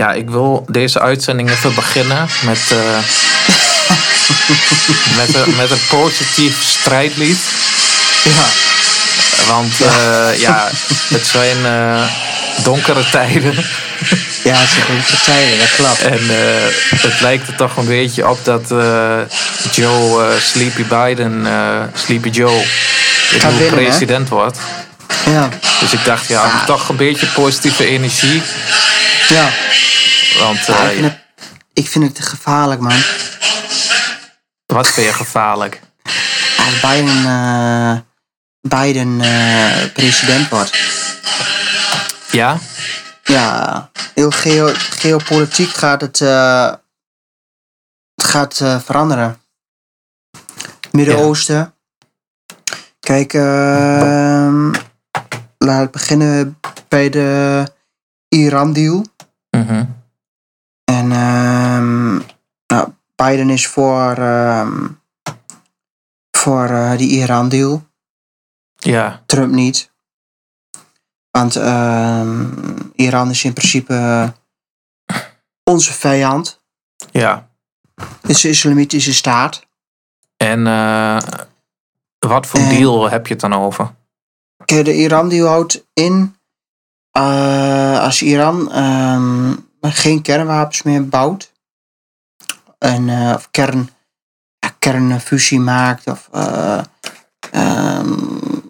Ja, ik wil deze uitzending even beginnen met, eh, met, een, met een positief strijdlied. Ja. Want eh, ja, het zijn eh, donkere tijden. Ja, het zijn goede tijden, dat klopt. En het lijkt er toch een beetje op dat Joe Sleepy Biden, Sleepy Joe, de hè? president wordt. Ja. Dus ik dacht, ja, Ja. toch een beetje positieve energie. Ja. Want Ja, eh, ik, vind het, ik vind het gevaarlijk, man. wat vind je gevaarlijk? Als Biden, eh, Biden eh, president wordt. Ja? Ja, heel geo geopolitiek gaat het, het gaat veranderen. Midden-Oosten. Kijk, ehm laat ik beginnen bij de Iran-deal. Mhm. En ehm, nou, Biden is voor, ehm, voor eh, die Iran-deal. Ja, Trump niet. Want ehm, Iran is in principe onze vijand. ja. Het is een islamitische staat. En eh, wat voor En- deal heb je het dan over? Kijk, de Iran-deal houdt in... eh, als Iran geen kernwapens meer bouwt... En, eh, of kern, ja, kernfusie maakt... Of, eh, ehm,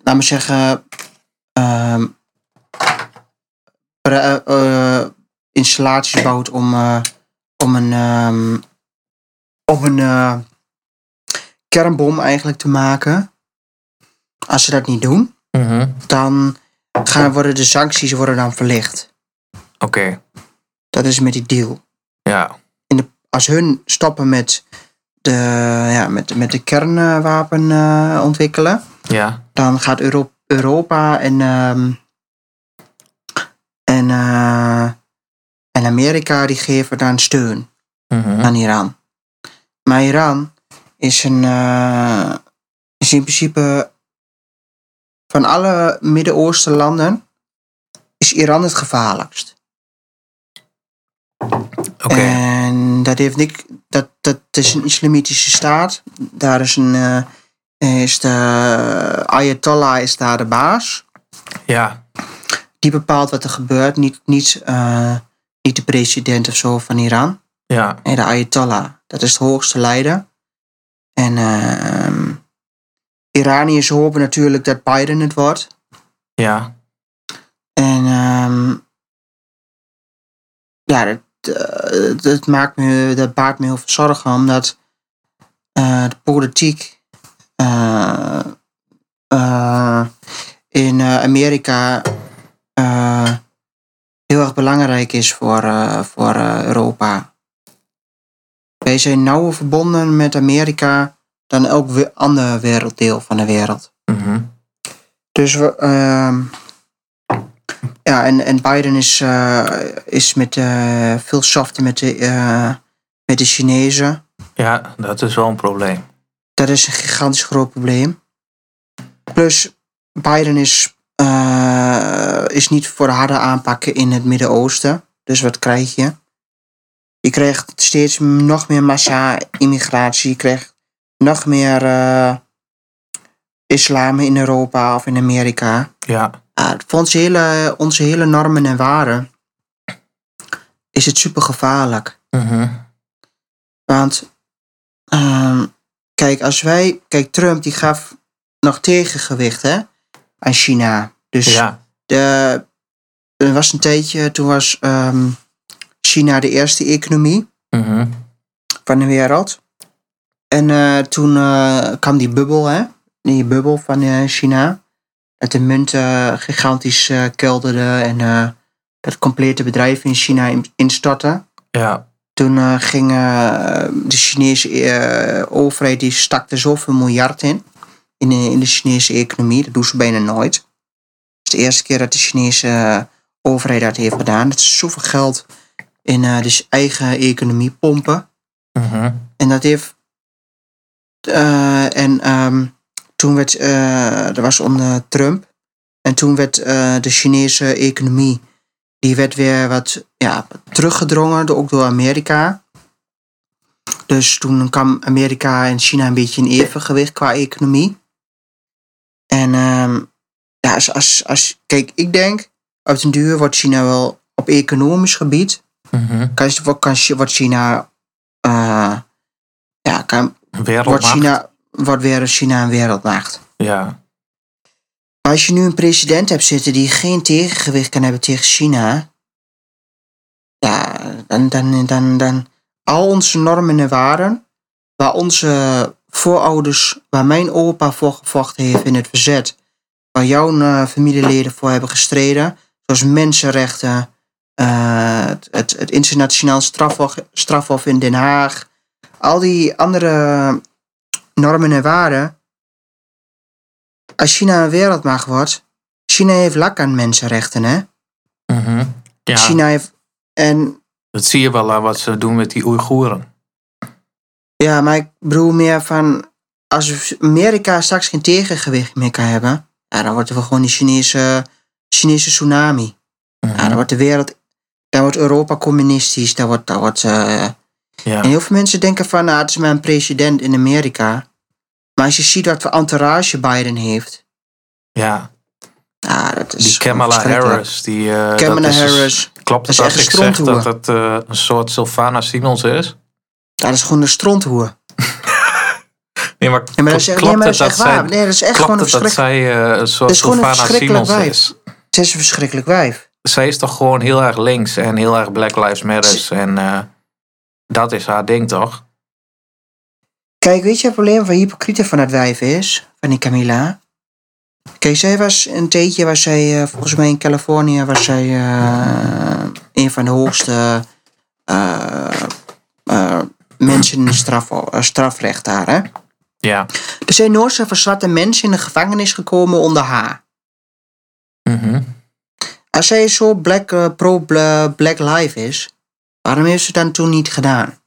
laat me zeggen... ehm, eh, installaties bouwt om, om een, ehm, om een kernbom eigenlijk te maken. Als ze dat niet doen, Mhm. dan gaan, worden de sancties worden dan verlicht. Oké, Dat is met die deal. ja. Als hun stoppen met de, ja, met, met de kernwapen eh, ontwikkelen, Ja, dan gaat Euro- Europa en, ehm, en, eh, en Amerika die geven dan steun Mhm. aan Iran. Maar Iran is, een, eh, is in principe van alle Midden-Oosten landen is Iran het gevaarlijkst. En dat heeft niet, dat, dat is een islamitische staat. Daar is een eh, is de Ayatollah is daar de baas. Ja, Die bepaalt wat er gebeurt, niet, niet, eh, niet de president of zo van Iran. ja, Nee, de Ayatollah. Dat is de hoogste leider. En ehm Iraniërs hopen natuurlijk dat Biden het wordt. ja. En ehm ja, dat, dat, maakt me, dat baart me heel veel zorgen, omdat eh, de politiek eh, eh, in eh, Amerika eh, heel erg belangrijk is voor, eh, voor eh, Europa. Wij zijn nauwer verbonden met Amerika dan elk ander werelddeel van de wereld. Mhm. Dus we, ehm, ja, en, en Biden is, eh, is met, eh, veel softer met de, eh, met de Chinezen. Ja, dat is wel een probleem. Dat is een gigantisch groot probleem. Plus, Biden is, is niet voor de harde aanpakken in het Midden-Oosten. Dus wat krijg je? Je krijgt steeds nog meer massa-immigratie. Je krijgt nog meer islam in Europa of in Amerika. Ja, Ja, voor onze hele, onze hele normen en waarden is het super gevaarlijk. Mhm. Want ehm, kijk, als wij. Kijk, Trump die gaf nog tegengewicht hè, aan China. Dus ja, de, er was een tijdje, toen was ehm, China de eerste economie Mhm. van de wereld. En eh, toen eh, kwam die bubbel, hè? Die bubbel van eh, China. Dat de munt eh, gigantisch eh, kelderde en eh, dat complete bedrijf in China in- instortte. ja, Toen ging de Chinese overheid, die stak er zoveel miljard in, in de, in de Chinese economie. Dat doen ze bijna nooit. Het is de eerste keer dat de Chinese overheid dat heeft gedaan. Dat ze zoveel geld in de eigen economie pompen. Mhm. En dat heeft. eh, en ehm, toen werd. eh dat was onder Trump. En toen werd eh, de Chinese economie. die werd weer wat ja, teruggedrongen, door- ook door Amerika. Dus toen kwam Amerika en China een beetje in evengewicht qua economie. En ehm, ja, als, als, als, kijk, ik denk, op den duur wordt China wel op economisch gebied, Mhm. kan, kan, wordt China, eh, ja, kan, wordt. China, wordt weer China een wereldmacht. Ja. Maar als je nu een president hebt zitten die geen tegengewicht kan hebben tegen China, ja, dan, dan, dan, dan al onze normen en waarden, waar onze voorouders, waar mijn opa voor gevochten heeft in het verzet, waar jouw eh, familieleden voor hebben gestreden, zoals mensenrechten, eh, het, het, het internationaal strafhof, strafhof in Den Haag, al die andere normen en waarden, als China een wereldmacht wordt, China heeft lak aan mensenrechten, hè? Mhm. ja. China heeft. En Dat zie je wel aan wat ze doen met die Oeigoeren. ja, maar ik bedoel meer van. Als Amerika straks geen tegengewicht meer kan hebben, ja, dan wordt er gewoon die Chinese, Chinese tsunami. Mhm. Ja, dan wordt de wereld. Dan wordt Europa communistisch. Dan wordt. Dan wordt eh, ja. En heel veel mensen denken van, nou, het is maar een president in Amerika. Maar als je ziet wat voor entourage Biden heeft, ja. ja, dat is Die Kamala. Harris. Die, eh, Kamala dat is dus- Harris, klopt dat het is als echt ik een zeg dat het eh, een soort Sylvana Simons is? dat is gewoon een stronthoer. Nee, maar, Nee, maar dat is, klopt nee, maar dat is echt waar. zij, Nee, dat is echt klopt gewoon een dat zij eh, een soort Dat Sylvana Simons wijf. is? Het is een verschrikkelijk wijf. Zij is toch gewoon heel erg links en heel erg Black Lives Matter. En eh, dat is haar ding toch? Kijk, weet je het probleem van hypocriete van dat wijf is? Van die Camilla? Kijk, zij was een tijdje, was zij, eh, volgens mij in Californië, was zij eh, een van de hoogste eh, mensen in straf, strafrecht daar. Hè? Ja. Er zijn nooit zoveel zwarte mensen in de gevangenis gekomen onder haar. Mhm. Als zij zo black, pro-black life is, waarom heeft ze dan toen niet gedaan?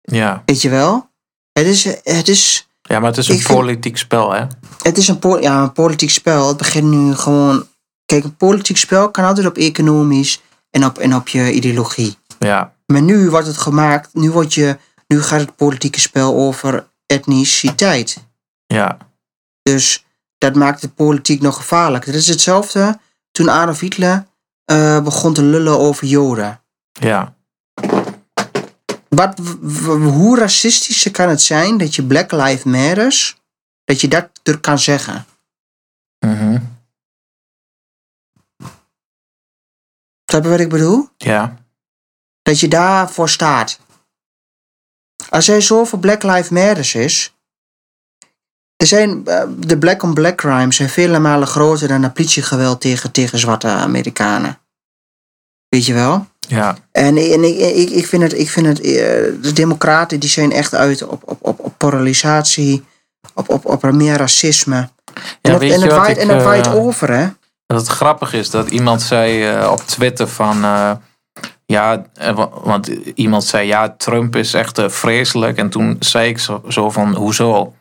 Ja. Weet je wel? Het is, het is, ja, maar het is een vind- politiek spel, hè? het is een, po- ja, een politiek spel. Het begint nu gewoon. Kijk, een politiek spel kan altijd op economisch en op, en op je ideologie. Ja. Maar nu wordt het gemaakt, nu, wordt je, nu gaat het politieke spel over etniciteit. Ja. Dus dat maakt de politiek nog gevaarlijk. Het is hetzelfde toen Adolf Hitler eh, begon te lullen over Joden. Ja. Wat, hoe racistisch kan het zijn dat je Black Lives Matters, dat je dat er kan zeggen? Mhm. Snap je wat ik bedoel? Ja. Dat je daarvoor staat. Als er zoveel Black Lives Matters is. Er zijn, eh, de black on black crimes zijn vele malen groter dan de politiegeweld tegen, tegen zwarte Amerikanen. Weet je wel? Ja. En, en ik, ik, ik vind het, ik vind het, eh, de democraten die zijn echt uit op, op, op, op polarisatie, op, op, op meer racisme. En dat, en het waait, ik, en waait eh, over, hè? Dat het grappig is dat iemand zei eh, op Twitter van... ja, wa- want iemand zei ja, Trump is echt vreselijk. En toen zei ik zo, zo van, hoezo?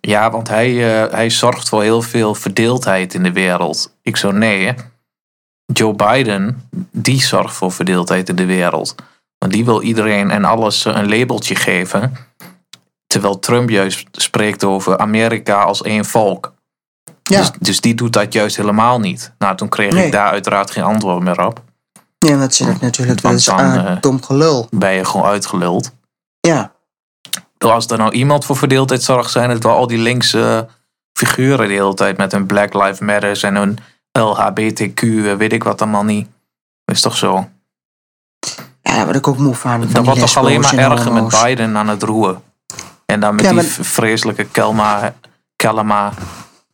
Ja, want hij, hij zorgt voor heel veel verdeeldheid in de wereld. Ik zo, nee. hè. Joe Biden, die zorgt voor verdeeldheid in de wereld. Want die wil iedereen en alles eh, een labeltje geven. Terwijl Trump juist spreekt over Amerika als één volk. Ja. Dus, dus die doet dat juist helemaal niet. Nou, toen kreeg Nee. ik daar uiteraard geen antwoord meer op. Ja, dat zit het natuurlijk. Is dan, aan eh, dom gelul. Ben je gewoon uitgeluld. Ja. Als er nou iemand voor verdeeldheid zorgt, zijn het wel al die linkse figuren de hele tijd met hun Black Lives Matters en hun LHBTQ, eh, weet ik wat allemaal niet. Is toch zo? Ja, daar word ik ook moe van. van Dat wordt toch alleen maar erger met. Biden aan het roeren. En dan met Ja, die maar- vreselijke Kelma, Kelma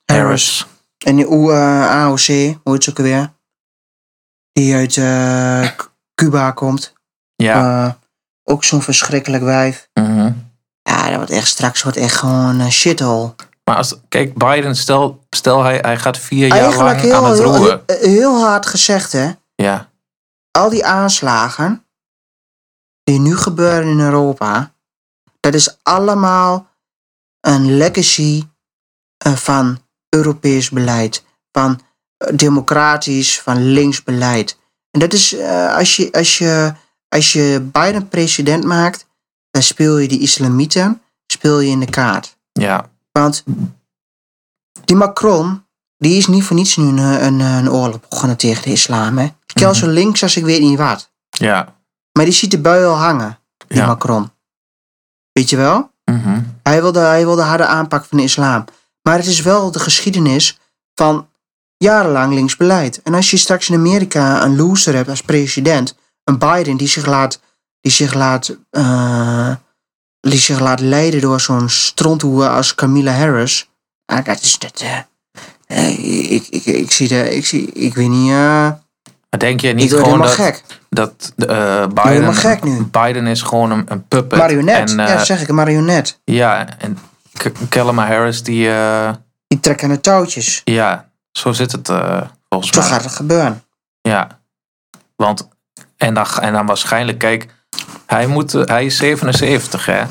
Harris. En die O- eh, AOC, hoe ze ook alweer? Die uit eh, Cuba komt. Ja. Ook zo'n verschrikkelijk wijf. mhm. Ja, dat wordt echt straks wordt echt gewoon een shithole. Maar als, kijk, Biden, stel, stel hij, hij gaat vier jaar lang aan heel, het heel, roeren. heel, heel hard gezegd, hè. Ja, Al die aanslagen die nu gebeuren in Europa, dat is allemaal een legacy eh, van Europees beleid. Van democratisch, van links beleid. En dat is, eh, als, je, als, je, als je Biden president maakt, dan speel je die islamieten, speel je in de kaart. Ja, Want die Macron, die is niet voor niets nu een, een, een oorlog begonnen tegen de islam. Hè? Die kel zo links als ik weet niet wat. ja, Maar die ziet de bui al hangen, die Ja. Macron. Weet je wel? mhm, Hij wilde, hij wilde harde aanpak van de islam. Maar het is wel de geschiedenis van jarenlang linksbeleid. En als je straks in Amerika een loser hebt als president, een Biden die zich laat, die zich laat, eh, die zich laat leiden door zo'n stronthoe als Camilla Harris. Ah, dat is dat. eh, eh, ik, ik, ik, zie de, ik, zie, ik weet niet. maar denk je niet gewoon dat, gek. dat Biden, gek nu. Biden is gewoon een, een puppet. Marionet. En, ja, dat zeg ik, een marionet. ja, en K- Kamala Harris, die, Die trekken aan de touwtjes. ja, zo zit het volgens Zo mij. gaat het gebeuren. Ja, want en dan, en dan waarschijnlijk, kijk, hij, moet, eh, hij is 77 hè.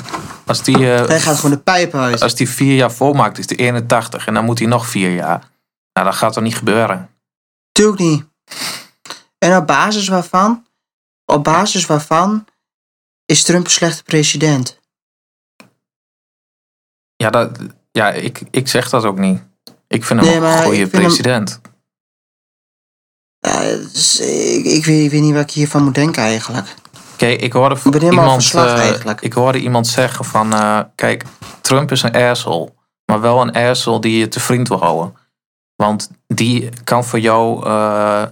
Als die, eh, Hij gaat gewoon de pijp uit. als die vier jaar volmaakt, is hij 81 en dan moet hij nog vier jaar. Nou, dat gaat er niet gebeuren. Tuurlijk niet. En op basis waarvan, op basis waarvan is Trump een slechte president? Ja, dat, ja ik, ik zeg dat ook niet. Ik vind hem Nee, een goede hem- president. Is- ik, ik, weet, ik weet niet wat ik hiervan moet denken eigenlijk. Kijk, ik hoorde, Ik iemand, eh, eigenlijk. ik hoorde iemand zeggen van... eh, kijk, Trump is een asshole. Maar wel een asshole die je te vriend wil houden. Want die kan voor jou eh,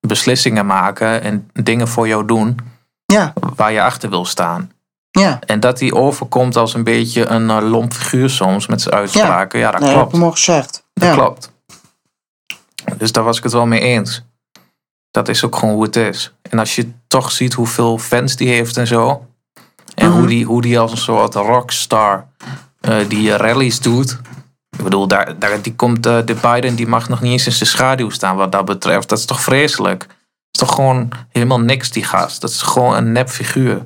beslissingen maken en dingen voor jou doen... Ja, waar je achter wil staan. ja. En dat hij overkomt als een beetje een lomp figuur soms met zijn uitspraken. Ja, dat nee, dat heb klopt. ik hem al gezegd. Dat ja. klopt. Dus daar was ik het wel mee eens. Dat is ook gewoon hoe het is. En als je toch ziet hoeveel fans die heeft en zo. En Mhm. hoe, die, hoe die als een soort rockstar eh, die rallies doet. Ik bedoel, daar, daar, die komt, eh, de Biden die mag nog niet eens in zijn schaduw staan wat dat betreft. Dat is toch vreselijk? Dat is toch gewoon helemaal niks, die gast. Dat is gewoon een nep figuur.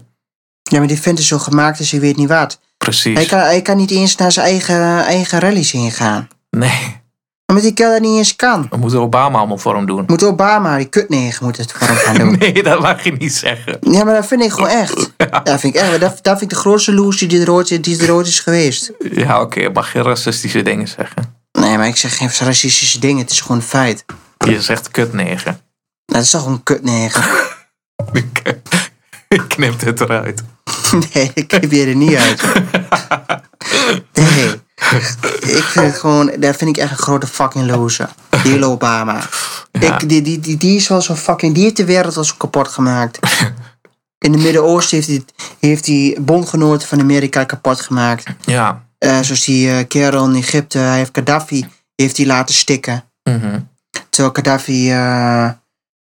Ja, maar die vent is zo gemaakt dus hij weet niet wat. Precies. Hij kan, hij kan niet eens naar zijn eigen, eigen rallies heen gaan. Nee, Omdat die kel dat niet eens kan. we moeten Obama allemaal voor hem doen. Moet Obama, die kutnegen, moet het voor hem gaan doen. Nee, dat mag je niet zeggen. Ja, maar dat vind ik gewoon echt. Dat vind ik echt. Dat, dat vind ik de grootste loser die er ooit, die er ooit is geweest. Ja, oké, mag je racistische dingen zeggen. Nee, maar ik zeg geen racistische dingen. Het is gewoon een feit. Je zegt kutnegen. Dat is toch een kutnegen? Ik knip dit eruit. Nee, ik knip je er niet uit. Nee. Ik vind het gewoon, dat vind ik echt een grote fucking loser. Die hele Obama. Ja. Ik, die, die, die, die is wel zo fucking, die heeft de wereld al zo kapot gemaakt. In het Midden-Oosten heeft hij, heeft hij bondgenoten van Amerika kapot gemaakt. Ja. Eh, zoals die eh, kerel in Egypte, hij heeft Gaddafi, heeft hij laten stikken. Mhm. Terwijl Gaddafi. het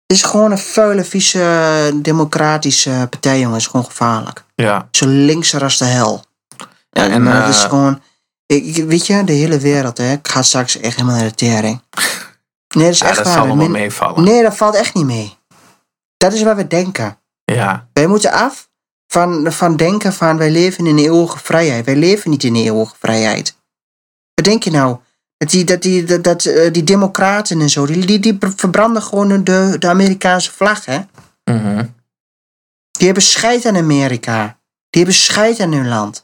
is gewoon een vuile, vieze, democratische partij, jongen. Is gewoon gevaarlijk. Ja. Zo linkser als de hel. Ja, En en, het is gewoon. Ik, weet je, de hele wereld, hè. Ik ga straks echt helemaal naar de tering. Nee, dat is ja, echt dat waar. zal Min- meevallen. Nee, dat valt echt niet mee. Dat is wat we denken. Ja. Wij moeten af van, van denken van wij leven in een eeuwige vrijheid. Wij leven niet in een eeuwige vrijheid. Wat denk je nou? Dat die, dat die, dat, dat, eh, die democraten en zo, die, die, die verbranden gewoon de, de Amerikaanse vlag, hè? Mhm. Die hebben scheid aan Amerika. Die hebben scheid aan hun land.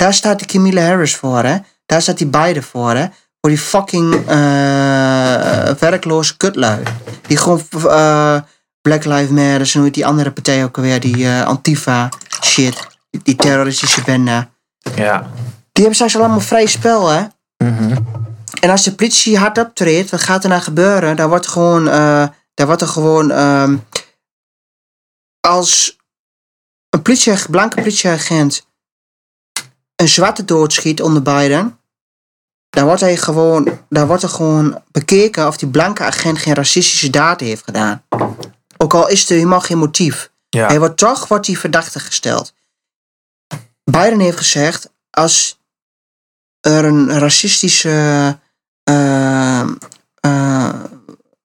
Daar staat die Camilla Harris voor, hè? Daar staat die Biden voor, hè? Voor die fucking eh, werkloze kutlui. Die gewoon eh, Black Lives Matter, en hoe die andere partij ook alweer, die eh, Antifa shit, die, terroristische bende. Ja. Die hebben straks allemaal vrij spel, hè? Mhm. En als de politie hard optreedt, wat gaat er nou gebeuren? Dan wordt er gewoon, dan wordt er gewoon, ehm, als een politie, blanke politieagent een zwarte doodschiet onder Biden, dan wordt, hij gewoon, dan wordt er gewoon bekeken of die blanke agent geen racistische daden heeft gedaan. Ook al is er helemaal geen motief. Ja. Hij wordt toch wordt hij verdachte gesteld. Biden heeft gezegd, als er een racistische eh, eh,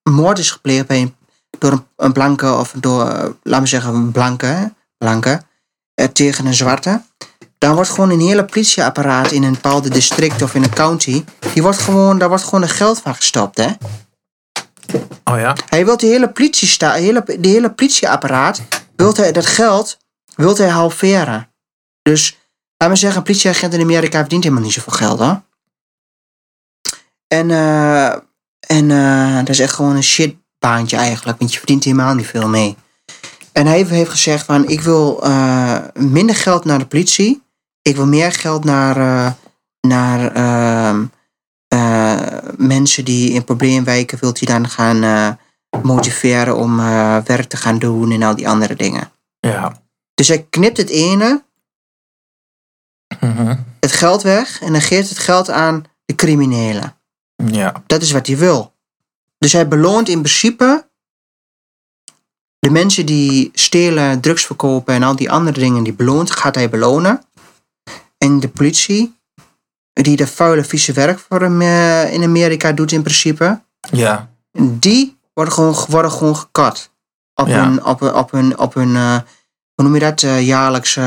moord is gepleegd bij een, door een, een blanke of door, eh, laten we zeggen, een blanke, blanke tegen een zwarte, dan wordt gewoon een hele politieapparaat in een bepaalde district of in een county, die wordt gewoon, daar wordt gewoon er geld van gestopt, hè? Oh ja? Hij wil de hele politiesta, hele, de hele politieapparaat, wil hij, dat geld, wil hij halveren. Dus, laat me zeggen, een politieagent in Amerika verdient helemaal niet zoveel geld, hoor. En, eh, en eh, dat is echt gewoon een shitbaantje eigenlijk, want je verdient helemaal niet veel mee. En hij heeft gezegd van, ik wil eh, minder geld naar de politie. Ik wil meer geld naar, eh, naar ehm, eh, mensen die in probleemwijken, wilt hij dan gaan eh, motiveren om werk te gaan doen en al die andere dingen. Ja. Dus hij knipt het ene, Mhm. het geld weg en dan geeft het geld aan de criminelen. Ja. Dat is wat hij wil. Dus hij beloont in principe de mensen die stelen, drugs verkopen en al die andere dingen, die beloont, gaat hij belonen. En de politie, die de vuile, vieze werk voor hem eh, in Amerika doet in principe, Ja. die worden gewoon, worden gewoon gekat. Op Ja. hun, op, hun- op hun, op hun eh, hoe noem je dat, eh, jaarlijkse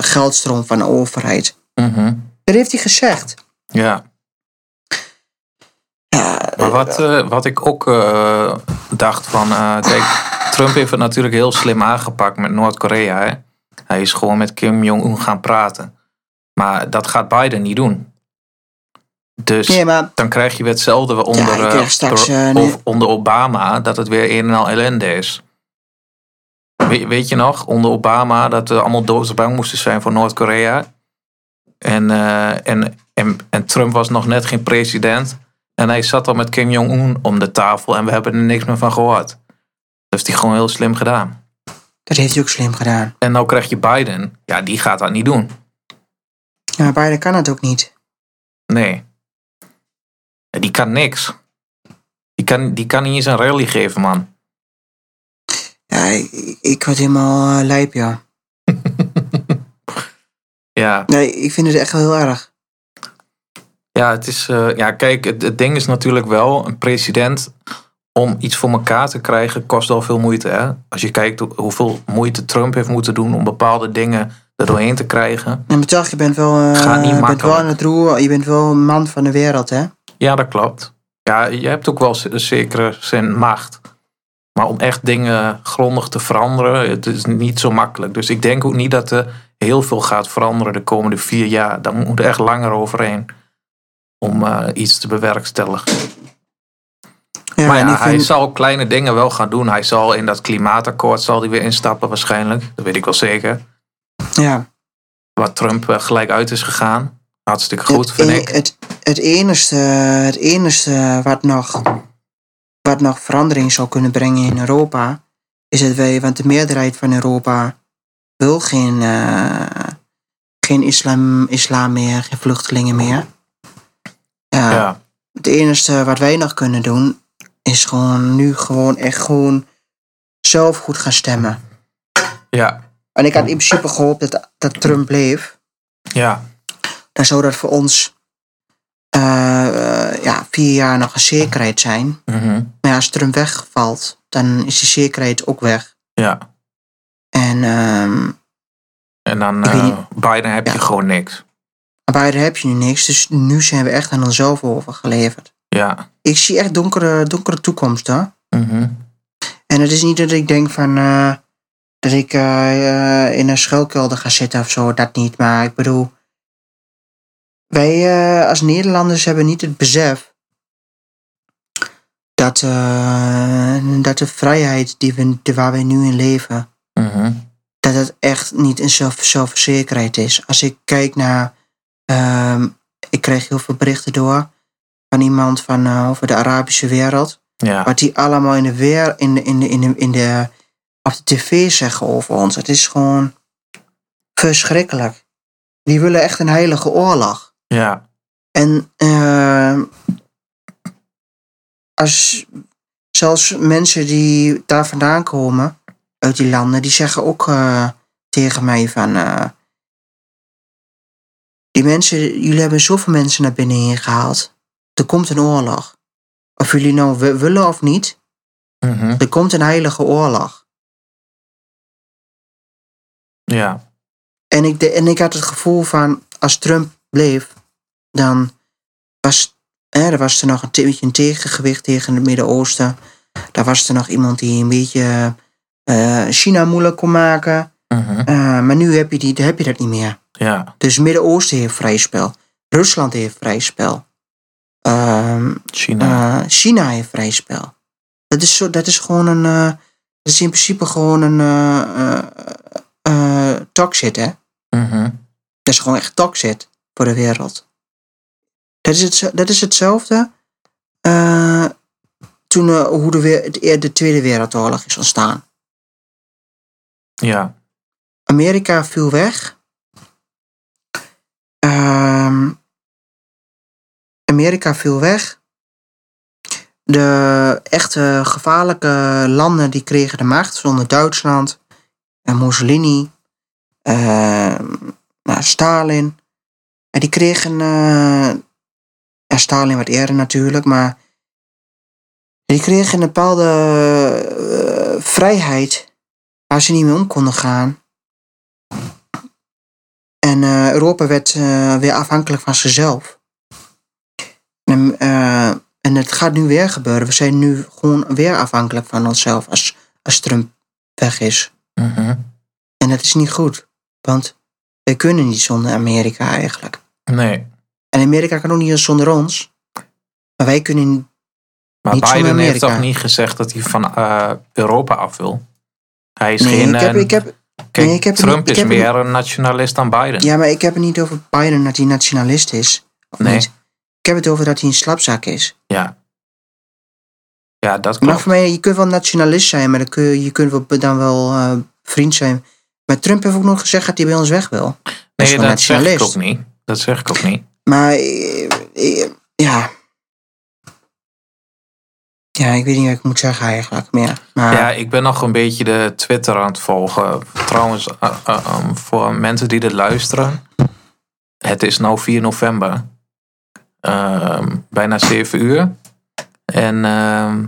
geldstroom van de overheid. Mhm. Dat heeft hij gezegd. Ja. Ja, Maar wat, wat ik ook dacht van... kijk, Trump heeft het natuurlijk heel slim aangepakt met Noord-Korea. hè. Hij is gewoon met Kim Jong-un gaan praten. Maar dat gaat Biden niet doen. Dus nee, maar dan krijg je weer hetzelfde onder, Ja, eh, straks, eh, of onder Obama, dat het weer een en al ellende is. We- weet je nog, onder Obama, dat we allemaal doodsbang moesten zijn voor Noord-Korea. En, eh, en, en, en Trump was nog net geen president. En hij zat al met Kim Jong-un om de tafel en we hebben er niks meer van gehoord. Dat heeft hij gewoon heel slim gedaan. dat heeft hij ook slim gedaan. En nou krijg je Biden. Ja, die gaat dat niet doen. Ja, maar Biden kan het ook niet. Nee. Die kan niks. Die kan, die kan niet eens een rally geven, man. Ja, ik, ik word helemaal uh, lijp, ja. Ja, Nee, ik vind het echt wel heel erg. ja, het is, eh, ja kijk, het, het ding is natuurlijk wel, een president, om iets voor elkaar te krijgen, kost al veel moeite. Hè? Als je kijkt hoe- hoeveel moeite Trump heeft moeten doen om bepaalde dingen er doorheen te krijgen. Maar toch, je bent wel, eh, niet je bent wel aan het roer, je bent wel een man van de wereld, hè? Ja, dat klopt. Ja, je hebt ook wel een zekere zin macht. Maar om echt dingen grondig te veranderen, het is niet zo makkelijk. Dus ik denk ook niet dat er heel veel gaat veranderen de komende vier jaar. Daar moet er echt langer overheen om eh, iets te bewerkstelligen. Ja, maar ja, hij zal kleine dingen wel gaan doen. Hij zal in dat klimaatakkoord zal hij weer instappen waarschijnlijk. Dat weet ik wel zeker. Ja. Waar Trump eh, gelijk uit is gegaan. Hartstikke goed, het, vind e- ik. Het, het, enige, het enige wat nog, wat nog verandering zou kunnen brengen in Europa, is dat wij, want de meerderheid van Europa wil geen, eh, geen islam, islam meer, geen vluchtelingen meer. Ja, Ja, Het enige wat wij nog kunnen doen, is gewoon nu gewoon echt gewoon zelf goed gaan stemmen. ja, En ik had in principe gehoopt dat, dat Trump bleef. ja, Dan zou dat voor ons eh, ja, vier jaar nog een zekerheid zijn. mhm, Maar ja, als Trump wegvalt, dan is die zekerheid ook weg. ja. En ehm En dan niet. Biden heb je gewoon niks. daar heb je nu niks. Dus nu zijn we echt aan onszelf overgeleverd. Ja. Ik zie echt donkere, donkere toekomst hoor. mhm. En het is niet dat ik denk van eh, dat ik eh, eh, in een schuilkelder ga zitten of zo, dat niet. Maar ik bedoel, wij eh, als Nederlanders hebben niet het besef dat, dat de vrijheid die we, waar wij nu in leven, Mhm. dat het echt niet een zelf, zelfverzekerheid is. Als ik kijk naar, ehm, ik kreeg heel veel berichten door van iemand van, over de Arabische wereld. Ja. Wat die allemaal in de weer, in de, in de, in de, in de, op de tv zeggen over ons. Het is gewoon verschrikkelijk. Die willen echt een heilige oorlog. Ja. En eh, als zelfs mensen die daar vandaan komen, uit die landen, die zeggen ook eh, tegen mij van. eh, die mensen, jullie hebben zoveel mensen naar binnen hier gehaald. Er komt een oorlog. Of jullie nou wi- willen of niet, Mhm. er komt een heilige oorlog. Ja. En ik, de, en ik had het gevoel van, als Trump bleef, dan was eh, er was er nog een beetje een tegengewicht tegen het Midden-Oosten. Daar was er nog iemand die een beetje eh, China moeilijk kon maken. Mhm. Eh, maar nu heb je, die, heb je dat niet meer. Ja, Dus het Midden-Oosten heeft vrij spel. Rusland heeft vrij spel. Ehm, China. eh, China heeft vrij spel. Dat is, zo, dat is gewoon een. dat is in principe gewoon een. Eh eh, toxic, hè? Mhm. Dat is gewoon echt toxic voor de wereld. Dat is, het, dat is hetzelfde. eh, toen eh, hoe de, Tweede Wereldoorlog is ontstaan. Ja, Amerika viel weg. Ehm, Amerika viel weg. De echte gevaarlijke landen die kregen de macht, zonder Duitsland Mussolini, ehm, nou, Stalin. En die kregen, eh, ja, Stalin wat eerder natuurlijk, maar die kregen een bepaalde eh, vrijheid waar ze niet mee om konden gaan. En eh, Europa werd eh, weer afhankelijk van zichzelf. En, eh, en het gaat nu weer gebeuren. We zijn nu gewoon weer afhankelijk van onszelf als, als Trump weg is. Mhm. En dat is niet goed. Want wij kunnen niet zonder Amerika eigenlijk. nee. En Amerika kan ook niet zonder ons. Maar wij kunnen. Maar Niet zonder Biden heeft toch niet gezegd dat hij van eh, Europa af wil? Hij is Nee, geen... ik heb, eh, ik heb, kijk, nee, ik heb Trump niet- ik is heb meer een nationalist dan Biden. ja, maar ik heb het niet over Biden dat hij nationalist is. Of Nee. niet. Ik heb het over dat hij een slapzak is. Ja. Ja, dat Maar voor mij, je kunt wel nationalist zijn, maar dan kun je, je kunt wel, dan wel eh, vriend zijn. Maar Trump heeft ook nog gezegd dat hij bij ons weg wil. Nee, dat zeg ik ook niet. Dat zeg ik ook niet. Maar eh, eh, ja. Ja, ik weet niet wat ik moet zeggen eigenlijk meer. Maar Ja, ik ben nog een beetje de Twitter aan het volgen. Trouwens, eh, eh, um, voor mensen die dit luisteren. Het is nu 4 november. Ehm, bijna 7 uur. En ehm,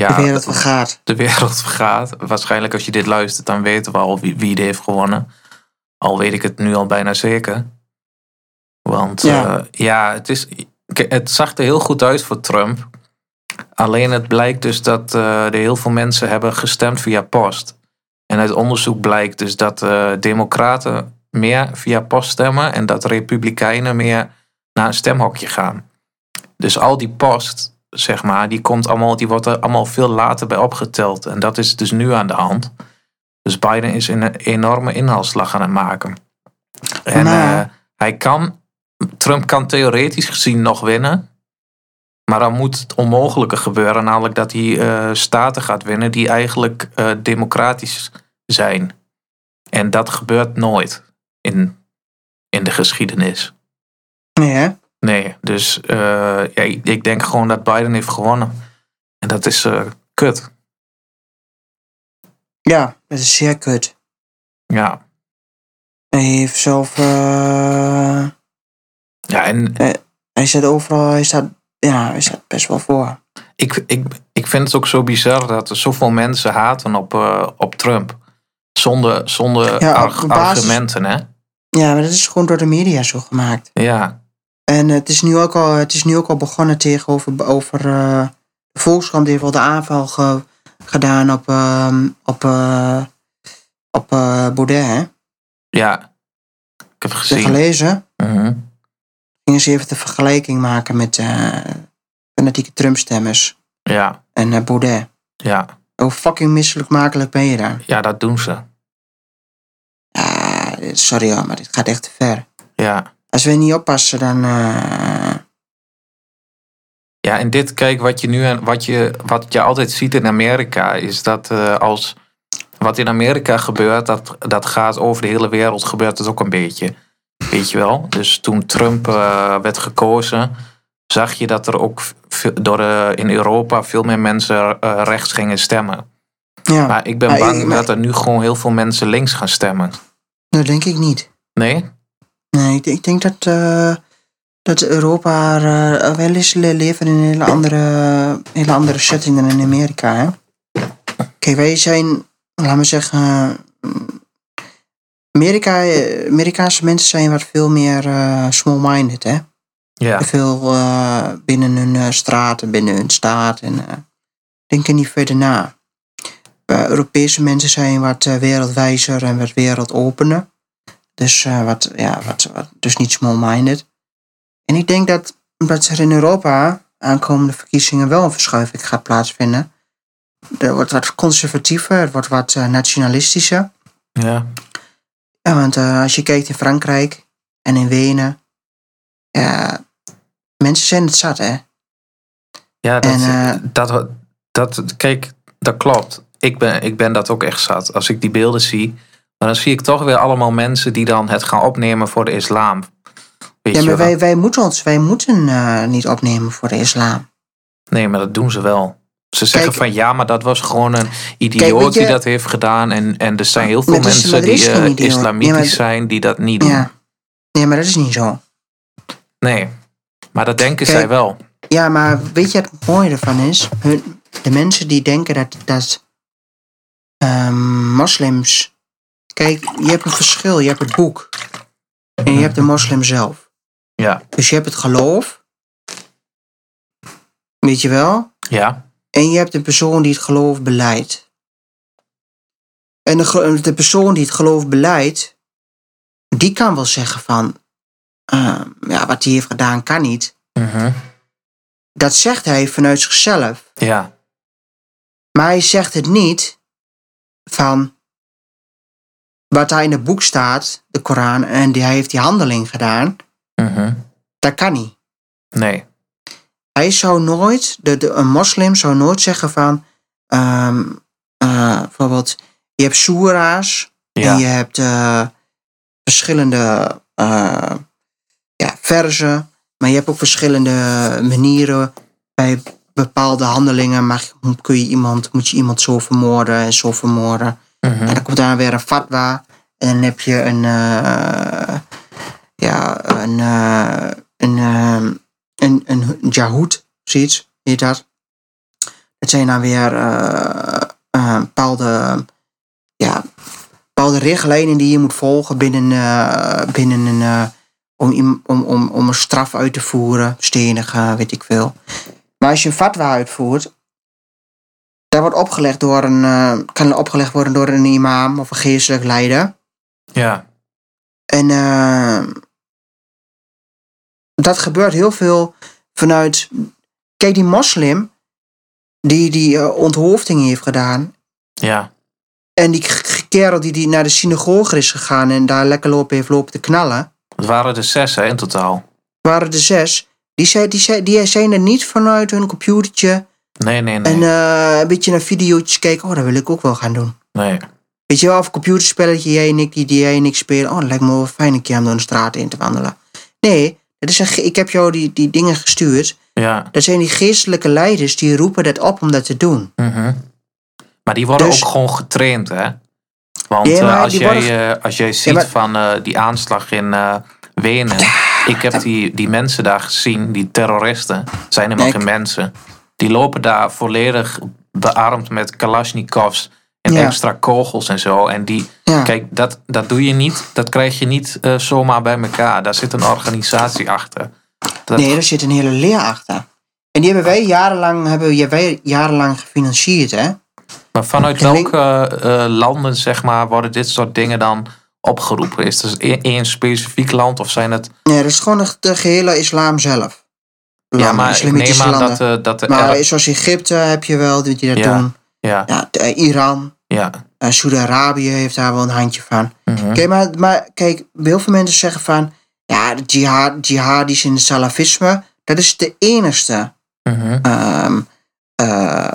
ja, de wereld vergaat. de wereld vergaat. Waarschijnlijk als je dit luistert, dan weten we al wie, wie er heeft gewonnen. Al weet ik het nu al bijna zeker. Want Ja. ja, ja het, is, het zag er heel goed uit voor Trump. Alleen het blijkt dus dat eh, er heel veel mensen hebben gestemd via post. En uit onderzoek blijkt dus dat eh, democraten meer via post stemmen... en dat republikeinen meer naar een stemhokje gaan. Dus al die post, zeg maar, die, komt allemaal, die wordt er allemaal veel later bij opgeteld. En dat is dus nu aan de hand. Dus Biden is een enorme inhaalslag aan het maken. En Maar- eh, hij kan, Trump kan theoretisch gezien nog winnen. Maar dan moet het onmogelijke gebeuren, namelijk dat hij eh, staten gaat winnen die eigenlijk eh, democratisch zijn. En dat gebeurt nooit in, in de geschiedenis. Nee, hè? Nee, dus eh, ja, ik, denk gewoon dat Biden heeft gewonnen. En dat is eh, kut. Ja, dat is zeer kut. Ja. Hij heeft zelf... eh, Ja, en hij staat overal... Hij staat, ja, hij staat best wel voor. ik, ik, ik vind het ook zo bizar dat er zoveel mensen haten op, op Trump. Zonder, zonder Ja, op arg- basis- argumenten, hè? Ja, maar dat is gewoon door de media zo gemaakt. Ja, En het is nu ook al, het is nu ook al begonnen tegenover over, eh, de Volkskrant heeft al de aanval ge- gedaan op, ehm, op, eh, op eh, Baudet. Hè? ja. Ik heb Heb je gezien. gelezen? Mhm. Gingen ze even de vergelijking maken met fanatieke Trump-stemmers Ja, en Baudet. ja. Hoe fucking misselijkmakelijk ben je daar? Ja, dat doen ze. Ja, sorry hoor, maar dit gaat echt te ver. Ja. Als we niet oppassen, dan... eh, Ja, en dit, kijk, wat je nu wat je, wat je altijd ziet in Amerika, is dat eh, als wat in Amerika gebeurt, dat, dat gaat over de hele wereld, gebeurt het ook een beetje. Weet je wel? Dus toen Trump eh, werd gekozen, zag je dat er ook door in Europa veel meer mensen rechts gingen stemmen. ja, Maar ik ben bang maar- dat er nu gewoon heel veel mensen links gaan stemmen. dat denk ik niet. Nee? Nee, ik, denk- ik denk dat, eh, dat Europa eh, wel eens le- leven in een hele andere, hele andere setting dan in Amerika. Hè? Kijk, wij zijn, laten we zeggen, mm, Amerika, eh, Amerikaanse mensen zijn wat veel meer eh, small-minded. Hè? Ja, veel eh, binnen hun eh, straten, binnen hun staat. En eh, denken niet verder na. Eh, Europese mensen zijn wat eh, wereldwijzer en wat wereldopener. Dus, eh, wat, ja, wat, wat, dus niet small-minded. En ik denk dat, dat er in Europa aankomende verkiezingen wel een verschuiving gaat plaatsvinden. Er wordt wat conservatiever, het wordt wat eh, nationalistischer. ja, Ja, want eh, als je kijkt in Frankrijk en in Wenen, ja, mensen zijn het zat, hè? ja dat, En, dat, dat, kijk, dat klopt. Ik ben, ik ben dat ook echt zat. Als ik die beelden zie, maar dan zie ik toch weer allemaal mensen die dan het gaan opnemen voor de islam. Weet Ja, maar wij, wij moeten ons, wij moeten eh, niet opnemen voor de islam. Nee, maar dat doen ze wel. Ze zeggen Kijk- van ja, maar dat was gewoon een idioot je- die dat heeft gedaan. En, en er zijn heel veel mensen is die eh, islamitisch Nee, maar- zijn die dat niet doen. Ja. Nee, maar dat is niet zo. Nee, maar dat denken Kijk- zij wel. Ja, maar weet je wat het mooie ervan is? Hun, de mensen die denken dat, dat ehm, moslims... Kijk, je hebt een verschil. Je hebt het boek. En je hebt de moslim zelf. Ja, Dus je hebt het geloof. Weet je wel? ja, En je hebt de persoon die het geloof beleidt. En de, de persoon die het geloof beleidt, die kan wel zeggen van, ehm, ja, wat hij heeft gedaan kan niet. mhm, Dat zegt hij vanuit zichzelf. ja, Maar hij zegt het niet van wat daar in het boek staat, de Koran, en die, hij heeft die handeling gedaan. mhm. Dat kan niet. nee, Hij zou nooit, de, de, een moslim zou nooit zeggen van, eh, bijvoorbeeld, je hebt soera's en je hebt eh, verschillende eh, ja, verzen, maar je hebt ook verschillende manieren. Bij bepaalde handelingen mag, kun je iemand, moet je iemand zo vermoorden en zo vermoorden. En dan komt daar weer een fatwa. En dan heb je een. eh ja, een. eh, een, eh, een, een jahoed, zoiets, heet dat. Dat zijn dan weer bepaalde. Ja, bepaalde richtlijnen die je moet volgen binnen, binnen een. om, om, om, om een straf uit te voeren, stenigen, weet ik veel. Maar als je een fatwa uitvoert, dat wordt opgelegd door een, eh, kan opgelegd worden door een imam of een geestelijk leider. ja, En eh, dat gebeurt heel veel vanuit. Kijk, die moslim die die eh, onthoofding heeft gedaan. ja, En die kerel die, die naar de synagoge is gegaan en daar lekker lopen heeft lopen te knallen. het waren er zes hè, in totaal. Waren er zes. Die, zei, die, zei, die zijn er niet vanuit hun computertje. Nee, nee, nee, En eh, een beetje naar video's kijken. Oh, dat wil ik ook wel gaan doen. nee, Weet je wel, of computerspelletje, jij en ik, die, die jij en ik spelen. Oh, dat lijkt me wel fijn een keer om door de straat in te wandelen. Nee, dat is een, ge- ik heb jou die, die dingen gestuurd. ja, Dat zijn die geestelijke leiders die roepen dat op om dat te doen. mhm. Maar die worden Dus- ook gewoon getraind hè. Want Ja, maar eh, als, jij, worden- eh, als jij ziet maar- van eh, die aanslag in eh, Wenen. Ik heb die, die mensen daar gezien, die terroristen. Zijn helemaal Nee, geen mensen. Die lopen daar volledig bearmd met kalasjnikovs en Ja. extra kogels en zo. En die, Ja. kijk, dat, dat doe je niet. Dat krijg je niet eh, zomaar bij elkaar. Daar zit een organisatie achter. Dat, Nee, er zit een hele leer achter. En die hebben wij jarenlang, hebben wij jarenlang gefinancierd, hè? Maar vanuit En welke eh, landen, zeg maar, worden dit soort dingen dan opgeroepen? Is het één één specifiek land of zijn het... Nee, dat is gewoon de gehele islam zelf. Ja, maar ik islamitische neem aan landen. dat, eh, dat de... Maar zoals Egypte heb je wel, die dat Ja. doen. ja, Ja, de- eh, Iran, ja. eh, Saudi-Arabië heeft daar wel een handje van. mhm. Kijk, maar, maar kijk, heel veel mensen zeggen van... Ja, de jihad, jihadis en het salafisme... dat is de enigste mhm. ehm, eh,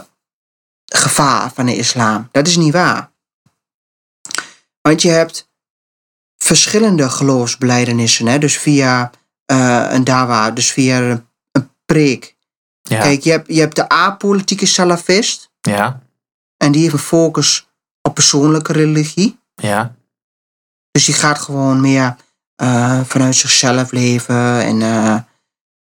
gevaar van de islam. Dat is niet waar. Want je hebt verschillende geloofsbelijdenissen. Hè? Dus via een dawa, dus via preek. Ja, Kijk, je hebt, je hebt de apolitieke salafist... ja, en die heeft een focus op persoonlijke religie. ja, Dus die gaat gewoon meer eh, vanuit zichzelf leven en, eh,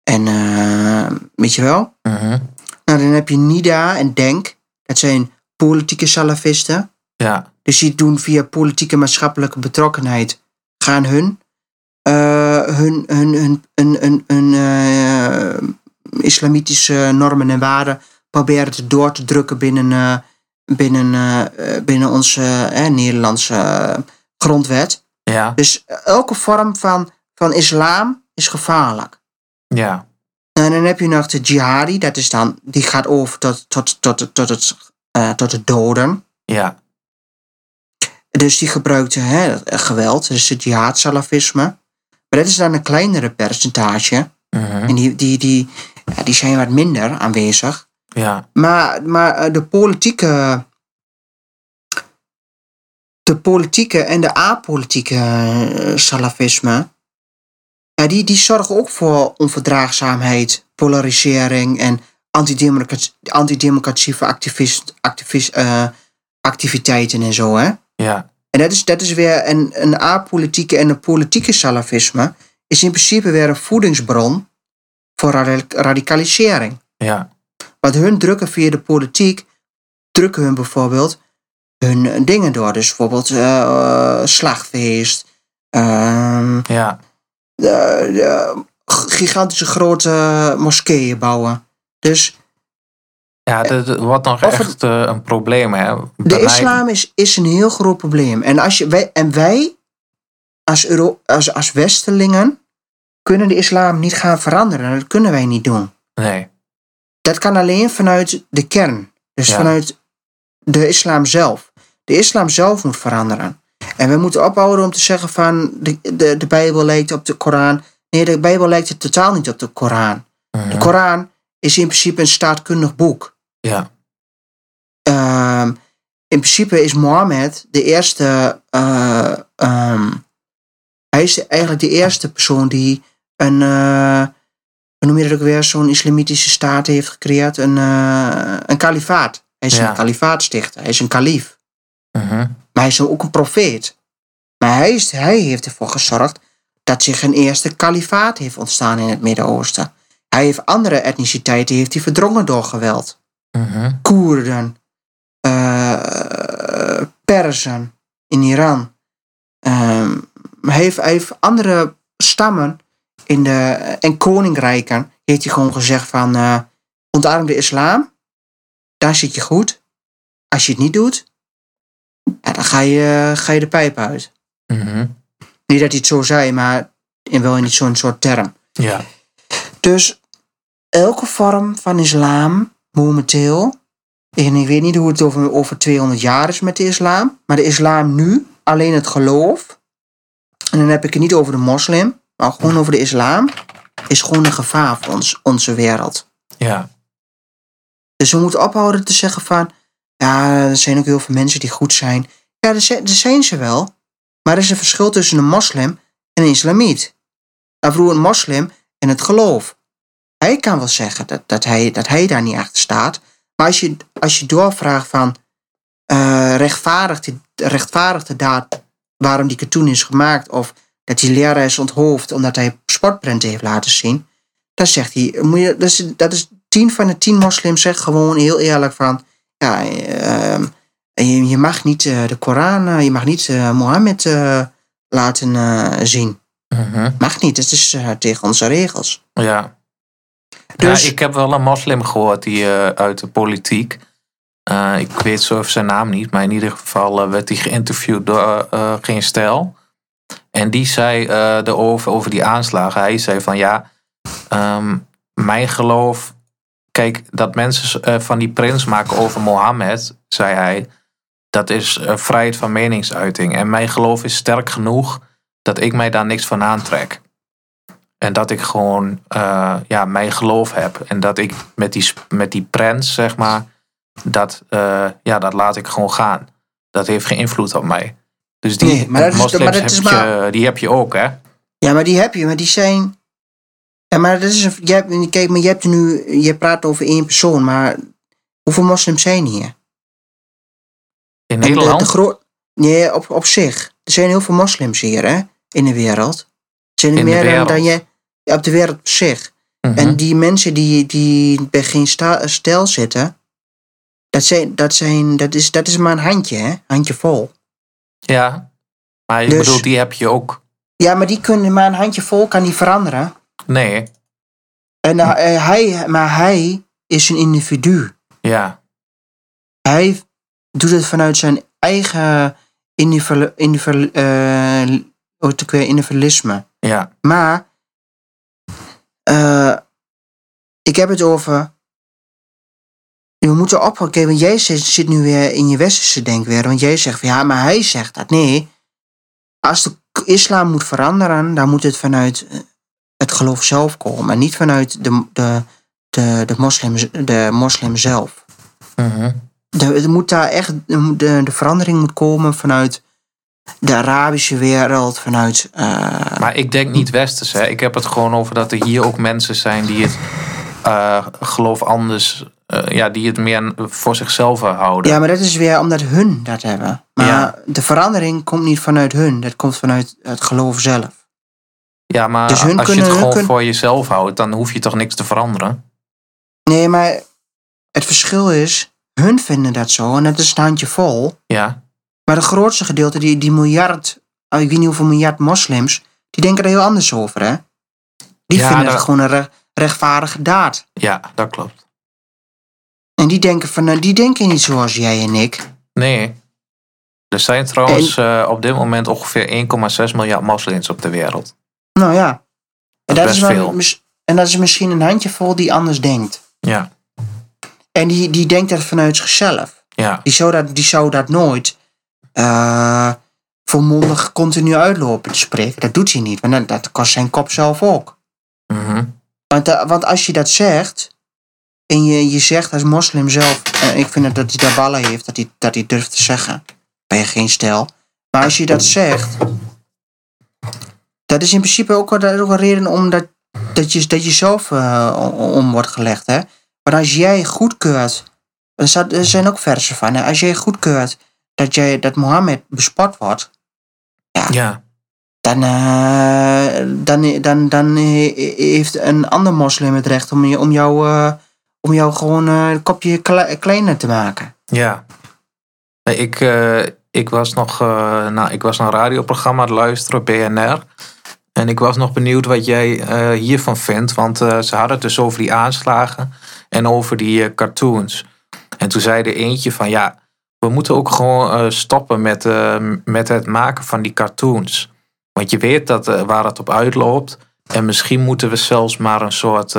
en eh, weet je wel. mhm. Nou, dan heb je Nida en Denk. Dat zijn politieke salafisten. ja, Dus die doen via politieke maatschappelijke betrokkenheid, gaan hun hun, hun, hun, hun, hun, hun islamitische normen en waarden proberen te door te drukken binnen, eh, binnen, eh, binnen onze eh, Nederlandse grondwet. Ja, Dus elke vorm van, van islam is gevaarlijk. ja, En dan heb je nog de jihadi, dat is dan, die gaat over tot, tot, tot, tot, het, eh, tot het doden. ja, Dus die gebruikt hè, geweld, dus het jihad-salafisme. Maar dat is dan een kleinere percentage. mhm, En die, die, die, die zijn wat minder aanwezig. ja, Maar, maar eh, de politieke. De politieke en de apolitieke eh, salafisme. Ja, die, die zorgen ook voor onverdraagzaamheid, polarisering en antidemocrat- antidemocratische activist, activist, eh, activiteiten en zo. Hè? ja, En dat is, dat is weer een, een apolitieke en een politieke salafisme. Is in principe weer een voedingsbron voor radi- radicalisering. ja, Want hun drukken via de politiek, drukken hun bijvoorbeeld hun dingen door. Dus bijvoorbeeld eh, eh, slagfeest, ehm, ja, de- de gigantische grote moskeeën bouwen. Dus ja. Nog Of het- echt eh, een probleem, hè. Bij de mij- islam is, is een heel groot probleem. En, als je, wij, en wij, als, Euro, als, als Westelingen, kunnen de islam niet gaan veranderen. Dat kunnen wij niet doen. Nee, Dat kan alleen vanuit de kern. Dus Ja. vanuit de islam zelf. De islam zelf moet veranderen. En we moeten ophouden om te zeggen van de, de, de Bijbel lijkt op de Koran. Nee, de Bijbel lijkt het totaal niet op de Koran. De mhm, Koran is in principe een staatkundig boek. ja, Ehm, in principe is Mohammed de eerste. eh, ehm, hij is eigenlijk de eerste persoon die een. eh, hoe noem je dat ook weer? Zo'n islamitische staat heeft gecreëerd. Een, eh, een kalifaat. Hij is Ja. een kalifaatstichter. Hij is een kalif. mhm, Maar hij is ook een profeet. Maar hij, is, hij heeft ervoor gezorgd dat zich een eerste kalifaat heeft ontstaan in het Midden-Oosten. Hij heeft andere etniciteiten heeft hij verdrongen door geweld. mhm, Koerden, eh Perzen in Iran. Ehm, hij, heeft, hij heeft andere stammen in de, en koninkrijken heeft hij gewoon gezegd van eh ontarm de islam, daar zit je goed. Als je het niet doet, ja, dan ga je, ga je de pijp uit. mhm, Niet dat hij het zo zei, maar in wel in zo'n soort term. ja, Dus elke vorm van islam momenteel, en ik weet niet hoe het over, over 200 jaar is met de islam, maar de islam nu, alleen het geloof, en dan heb ik het niet over de moslim, maar gewoon over de islam, is gewoon een gevaar voor ons, onze wereld. ja, Dus we moeten ophouden te zeggen van, ja, er zijn ook heel veel mensen die goed zijn. Ja, er zijn, er zijn ze wel, maar er is een verschil tussen een moslim en een islamiet. Nou, vroeger een moslim en het geloof. Hij kan wel zeggen dat, dat, hij, dat hij daar niet achter staat. Maar als je, als je doorvraagt van eh rechtvaardigt, die, rechtvaardigt de daad waarom die cartoon is gemaakt, of dat die leraar is onthoofd omdat hij sportprenten heeft laten zien, dan zegt hij, moet je, dat, is, dat is tien van de tien moslims zegt gewoon heel eerlijk van, ja, ehm, je, je mag niet eh, de Koran, eh, je mag niet eh, Mohammed laten zien. mhm, Mag niet, het is tegen onze regels. ja. Dus- ja, ik heb wel een moslim gehoord die uit de politiek. Ik weet zo even zijn naam niet, maar in ieder geval werd hij geïnterviewd door Geen Stijl. En die zei erover, over die aanslagen. Hij zei van ja, um, mijn geloof. Kijk, dat mensen van die prins maken over Mohammed, zei hij. Dat is vrijheid van meningsuiting. En mijn geloof is sterk genoeg dat ik mij daar niks van aantrek. En dat ik gewoon uh, ja, mijn geloof heb. En dat ik met die, met die prens, zeg maar, dat, uh, ja, dat laat ik gewoon gaan. Dat heeft geen invloed op mij. Dus die nee, maar dat is, moslims maar dat heb is je, maar, die heb je ook, hè? Ja, maar die heb je, maar die zijn. Ja, maar dat is een, je hebt, kijk, maar je hebt nu, je praat over één persoon, maar hoeveel moslims zijn hier? In Nederland? De, nee, op, op zich. Er zijn heel veel moslims hier, hè, in de wereld. Er zijn er meer dan, wereld? dan je, op de wereld op zich. Mhm. En die mensen die, die bij geen stijl zitten, dat, zijn, dat, zijn, dat, is, dat is maar een handje, hè? Handje vol. Ja, maar ik Dus- bedoel, die heb je ook Ja, maar die kunnen maar een handjevol kan die veranderen. Nee, En eh, hij, maar hij is een individu. ja, Hij doet het vanuit zijn eigen individu, individu, eh, individualisme. ja, Maar eh, ik heb het over. We moeten oppakken, want jij zit, nu weer in je westerse denkwereld. Want jij zegt van ja, maar hij zegt dat. Nee, als de islam moet veranderen, dan moet het vanuit eh, het geloof zelf komen. En niet vanuit de, de, de, de, moslim, de moslim zelf. mhm, De, het moet daar echt, de, de de verandering moet komen vanuit de Arabische wereld, vanuit. eh, Maar ik denk niet westers. Hè. Ik heb het gewoon over dat er hier ook mensen zijn die het eh, geloof anders, ja, die het meer voor zichzelf houden. Ja, maar dat is weer omdat hun dat hebben. Maar Ja. de verandering komt niet vanuit hun, dat komt vanuit het geloof zelf. Ja, maar Dus als je het gewoon kunnen- voor jezelf houdt, dan hoef je toch niks te veranderen. Nee, maar het verschil is, hun vinden dat zo en dat is een handje vol. Ja, Maar de grootste gedeelte, die, die miljard, oh, ik weet niet hoeveel miljard moslims, die denken er heel anders over, hè? Die Ja, vinden het gewoon een re- rechtvaardige daad. ja, dat klopt. En die denken, van, nou, die denken niet zoals jij en ik. Nee. Er zijn trouwens eh, op dit moment ongeveer 1,6 miljard moslims op de wereld. Nou ja. En Dat is wel- veel. En dat is misschien een handjevol die anders denkt. Ja, En die, die denkt dat vanuit zichzelf. ja, Die zou dat, die zou dat nooit eh volmondig continu uitlopen te spreken. Dat doet hij niet, want dat, dat kost zijn kop zelf ook. mhm, Want, eh, want als je dat zegt, en je, je zegt als moslim zelf, en ik vind het dat hij daar ballen heeft, dat hij, dat hij durft te zeggen, ben je geen stijl. Maar als je dat zegt, dat is in principe ook ook een reden om dat, dat, je, dat je zelf eh, om wordt gelegd. Hè? Maar als jij goedkeurt, er, staat, er zijn ook versen van, hè? als jij goedkeurt dat, jij, dat Mohammed bespot wordt, ja, dan, eh, dan, dan, dan he- heeft een ander moslim het recht om, je, om, jou, eh, om jou gewoon eh, een kopje kle- kleiner te maken. ja. Ik, eh, ik was nog eh, nou, ik was een radioprogramma luisteren, BNR. En ik was nog benieuwd wat jij hiervan vindt. Want ze hadden het dus over die aanslagen en over die cartoons. En toen zei er eentje van ja, we moeten ook gewoon stoppen met, met het maken van die cartoons. Want je weet dat, waar het op uitloopt. En misschien moeten we zelfs maar een soort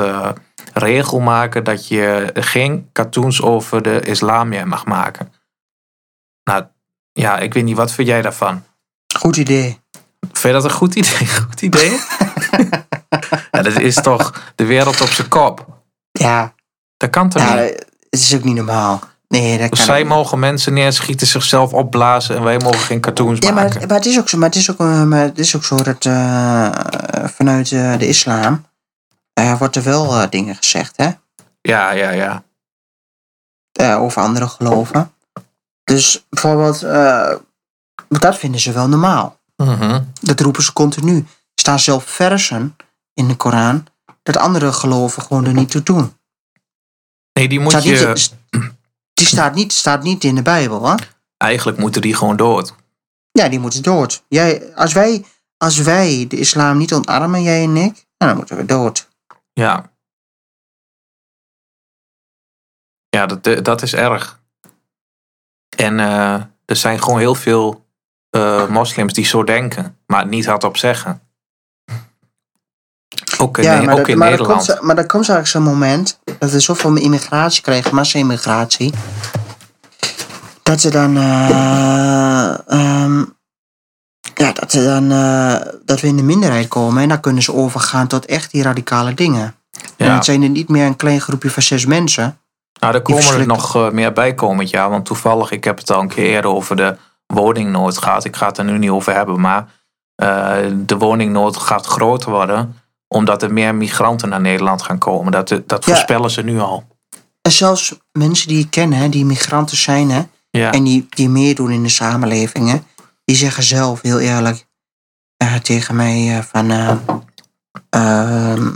regel maken dat je geen cartoons over de islam meer mag maken. Nou, ja, ik weet niet, wat vind jij daarvan? Goed idee. Vind je dat een goed idee? Goed idee? ja, dat is toch de wereld op zijn kop. Ja, Dat kan toch ja niet? het is ook niet normaal. Nee, dat kan Zij mogen mensen neerschieten, zichzelf opblazen en wij mogen geen cartoons Ja, maar, maken. het- maar het is ook zo, maar het is ook, eh, maar het is ook zo dat eh, vanuit eh, de islam eh, wordt er wel eh, dingen gezegd, hè? Ja, ja, ja. eh, over andere geloven. Dus bijvoorbeeld, dat vinden ze wel normaal. Mhm. Dat roepen ze continu. Er staan zelfs versen in de Koran dat andere geloven gewoon er niet toe doen. Nee, die moet Staat niet, je... die staat niet, staat niet in de Bijbel, hè? Eigenlijk moeten die gewoon dood. Ja, die moeten dood. Jij, als, wij, als wij de islam niet ontarmen, jij en ik, nou, dan moeten we dood. Ja. Ja, dat, dat is erg. En eh, er zijn gewoon heel veel eh, moslims die zo denken, maar het niet hardop zeggen. Ook in, ja, ook maar, dat, in maar, er Nederland. komt, maar er komt straks een moment dat we zoveel immigratie krijgen, massa-immigratie, dat ze dan, eh, ehm, ja, dat, ze dan eh, dat we in de minderheid komen en dan kunnen ze overgaan tot echt die radicale dingen. En ja. het zijn er niet meer een klein groepje van zes mensen. Nou, er komen er nog eh, meer bij komend jaar. Want toevallig, ik heb het al een keer eerder over de woningnood gehad. Ik ga het er nu niet over hebben, maar eh, de woningnood gaat groter worden. Omdat er meer migranten naar Nederland gaan komen. Dat, dat Ja. voorspellen ze nu al. En zelfs mensen die ik ken, hè, die migranten zijn hè, Ja, en die, die meedoen in de samenlevingen, die zeggen zelf heel eerlijk eh, tegen mij eh, van, eh, ehm,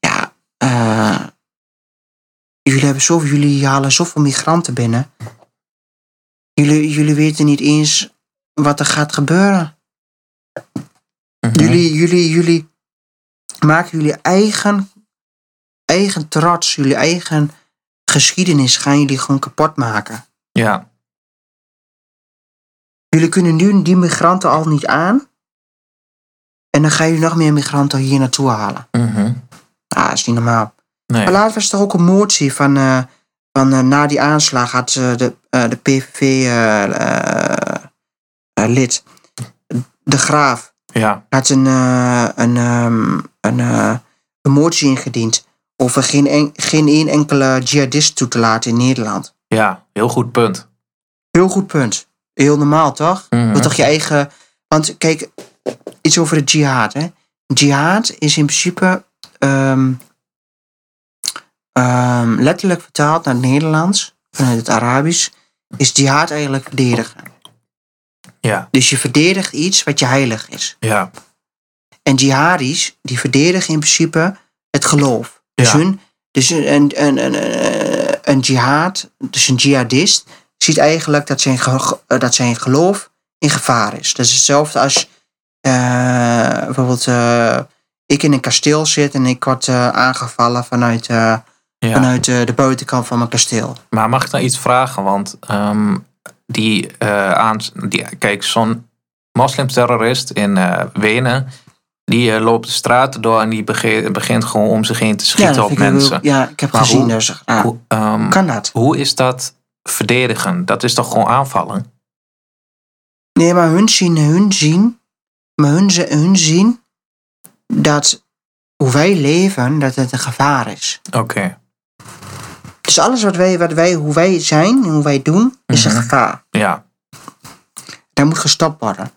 ja, jullie, hebben zoveel, jullie halen zoveel migranten binnen. Jullie, jullie weten niet eens wat er gaat gebeuren. Mhm. Jullie, jullie, jullie maken jullie eigen, eigen trots, jullie eigen geschiedenis gaan jullie gewoon kapot maken. Ja, Jullie kunnen nu die migranten al niet aan. En dan gaan jullie nog meer migranten hier naartoe halen. mhm. Ah, dat is niet normaal. nee. Maar laatst was er ook een motie van, eh, van eh, na die aanslag had de, eh, de PVV-lid, De Graaf, Ja, had een, een, ehm, een, een motie ingediend over geen, en, geen één enkele jihadist toe te laten in Nederland. ja, heel goed punt. Heel goed punt. Heel normaal, toch? Wil toch je eigen... Want kijk, iets over de jihad, hè. Jihad is in principe... ehm, ehm, letterlijk vertaald naar het Nederlands, vanuit het Arabisch, is jihad eigenlijk verdedigen. Ja, Dus je verdedigt iets wat je heilig is. ja, En jihadis, die verdedigen in principe het geloof. Dus, hun, dus een, een, een, een, een jihad, dus een jihadist, ziet eigenlijk dat zijn, ge- dat zijn geloof in gevaar is. Dat is hetzelfde als eh, bijvoorbeeld eh, ik in een kasteel zit en ik word eh, aangevallen vanuit, eh, ja. vanuit eh, de buitenkant van mijn kasteel. Maar mag ik nou iets vragen? Want ehm, die, eh aan, die, kijk, zo'n moslimterrorist in eh, Wenen, die eh, loopt de straten door en die begint gewoon om zich heen te schieten op mensen. ja, ik heb Maar gezien. hoe- dus, ah, Hoe, kan dat? hoe is dat verdedigen? Dat is toch gewoon aanvallen? Nee, maar hun zien, hun zien, maar hun, hun zien dat hoe wij leven, dat het een gevaar is. Oké, Dus alles wat wij, wat wij, hoe wij zijn en hoe wij doen, is een Mhm. gevaar. ja, Dat moet gestopt worden.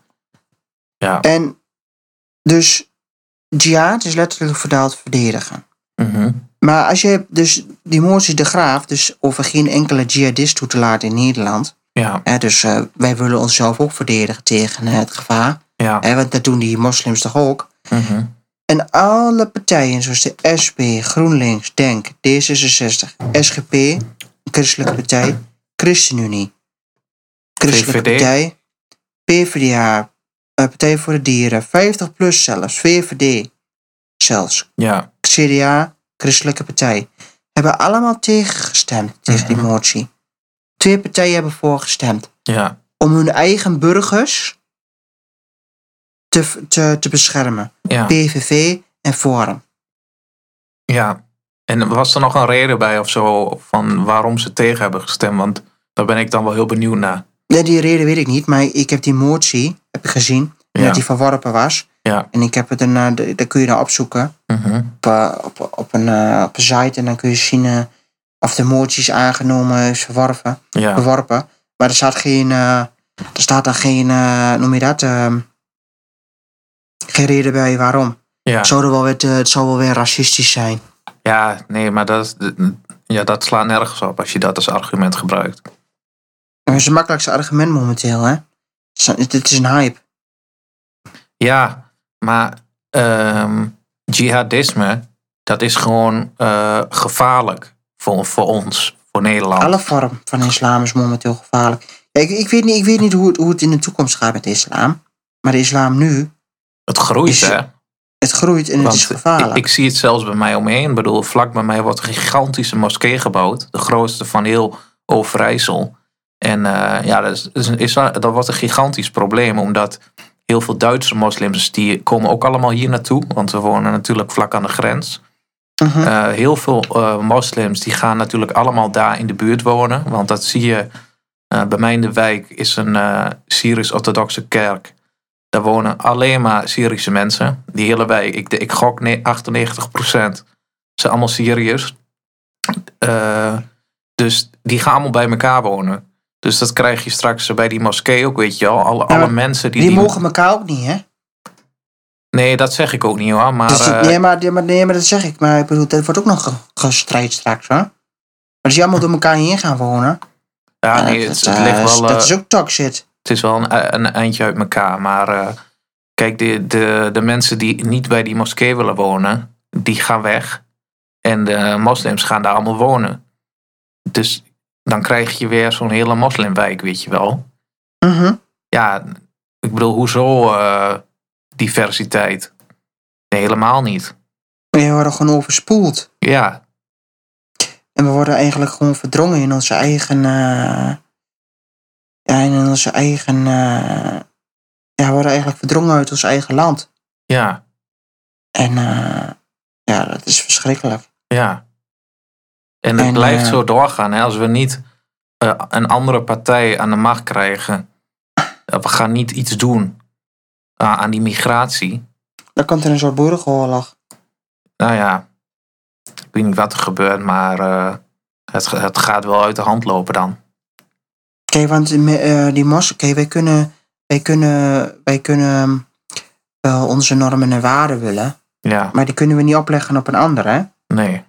ja. En dus jihad is letterlijk vertaald verdedigen. mhm, Maar als je dus die motie de Graaf, dus over geen enkele jihadist toe te laten in Nederland. ja, Hè, dus eh, wij willen onszelf ook verdedigen tegen het gevaar. ja. Hè, want dat doen die moslims toch ook. mhm, En alle partijen zoals de SP, GroenLinks, DENK, D66, SGP, Christelijke Partij, ChristenUnie, Christelijke VVD. Partij, PvdA, eh, Partij voor de Dieren, 50 plus zelfs, VVD zelfs, ja, CDA, Christelijke Partij, hebben allemaal tegengestemd tegen die Mhm. motie. Twee partijen hebben voorgestemd ja, om hun eigen burgers te, te, te beschermen. ja, PVV en Forum. ja. En was er nog een reden bij of zo van waarom ze tegen hebben gestemd? Want daar ben ik dan wel heel benieuwd naar. Ja, die reden weet ik niet, maar ik heb die motie heb ik gezien. En Ja. dat die verworpen was. Ja. En ik heb het daarna, daar kun je naar opzoeken Mhm, op, eh, op, op, een, eh, op een site. En dan kun je zien eh, of de motie is aangenomen, is verworpen. Ja, verworpen. Maar er staat geen, eh, er staat dan geen, eh, noem je dat, ehm, geen reden bij waarom. ja. Het, zou er wel weer, het zou wel weer racistisch zijn. Ja, nee, maar dat, ja, dat slaat nergens op als je dat als argument gebruikt. Dat is het makkelijkste argument momenteel, hè. Het is een hype. Ja, maar ehm, jihadisme, dat is gewoon eh, gevaarlijk voor, voor ons, voor Nederland. Alle vorm van islam is momenteel gevaarlijk. Ik, ik weet niet, ik weet niet hoe, het, hoe het in de toekomst gaat met de islam. Maar de islam nu, Het groeit, Is- hè? het groeit en het is gevaarlijk. Ik, ik zie het zelfs bij mij omheen. Ik bedoel, vlak bij mij wordt een gigantische moskee gebouwd. De grootste van heel Overijssel. En eh, ja, dat, is, is- dat wordt een gigantisch probleem. Omdat heel veel Duitse moslims, die komen ook allemaal hier naartoe. Want we wonen natuurlijk vlak aan de grens. Mhm. Eh, heel veel eh, moslims die gaan natuurlijk allemaal daar in de buurt wonen. Want dat zie je eh, bij mij in de wijk is een Syrisch-orthodoxe kerk. Daar wonen alleen maar Syrische mensen. Die hele wijk, ik, ik gok ne- 98% zijn allemaal Syriërs. Dus die gaan allemaal bij elkaar wonen. Dus dat krijg je straks bij die moskee ook, weet je wel. Alle, alle mensen die, die, die- mogen elkaar ook niet, hè? Nee, dat zeg ik ook niet hoor. Maar Dus eh, nee, maar, nee, maar, nee, maar dat zeg ik. Maar ik bedoel, dat wordt ook nog ge- gestrijd straks, hoor. Maar als die allemaal door elkaar heen gaan wonen. ja, nee, dat, het, het eh, ligt wel... dat eh, is ook toxic. het is wel een, een eindje uit elkaar. Maar eh, kijk, de, de, de mensen die niet bij die moskee willen wonen, die gaan weg. En de moslims gaan daar allemaal wonen. Dus dan krijg je weer zo'n hele moslimwijk, weet je wel. Mhm. Ja, ik bedoel, hoezo... eh, diversiteit. Nee, helemaal niet. We worden gewoon overspoeld. Ja, En we worden eigenlijk gewoon verdrongen in onze eigen. eh, ja, in onze eigen. eh, ja, we worden eigenlijk verdrongen uit ons eigen land. ja, En ja, dat is verschrikkelijk. ja. En het En, blijft eh, zo doorgaan. Hè? Als we niet eh, een andere partij aan de macht krijgen. eh, we gaan niet iets doen aan aan die migratie. Dan komt er een soort burgeroorlog. Nou ja, ik weet niet wat er gebeurt, maar het, het gaat wel uit de hand lopen dan. Kijk, want die mos, kijk, wij kunnen, wij kunnen, wij kunnen wel onze normen en waarden willen, Ja, maar die kunnen we niet opleggen op een ander, hè? nee.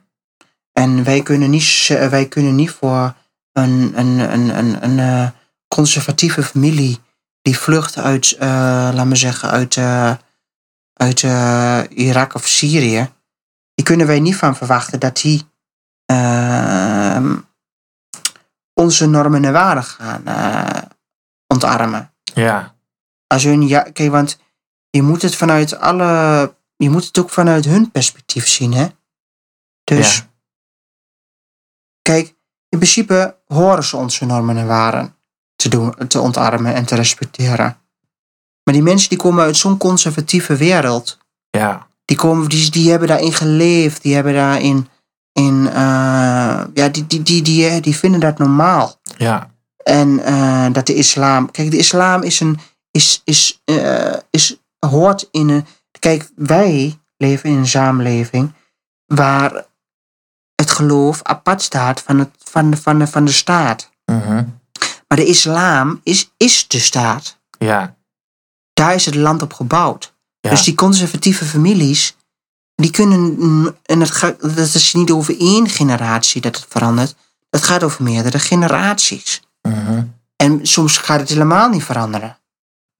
En wij kunnen niet, z- wij kunnen niet voor een, een, een, een, een eh, conservatieve familie die vlucht uit, eh laat me zeggen, uit, eh, uit eh, Irak of Syrië, die kunnen wij niet van verwachten dat die ehm, onze normen en waarden gaan eh, ontarmen. Ja, Als hun, ja, kijk, want je moet het vanuit alle, je moet het ook vanuit hun perspectief zien, hè? Dus, Ja. Kijk, in principe horen ze onze normen en waarden te, doen, te ontarmen en te respecteren. Maar die mensen die komen uit zo'n conservatieve wereld, ja, die, komen, die, die hebben daarin geleefd, die hebben daarin, in, eh, ja, die, die, die, die, die vinden dat normaal. ja, En eh, dat de islam. Kijk, de islam is een. Is, is, eh, is, hoort in een. Kijk, wij leven in een samenleving waar het geloof apart staat van, het, van, de, van, de, van de staat. mhm, Maar de islam is, is de staat. ja, Daar is het land op gebouwd. Ja. Dus die conservatieve families, die kunnen. mm, En het gaat, dat is niet over één generatie dat het verandert. Het gaat over meerdere generaties. mhm, En soms gaat het helemaal niet veranderen.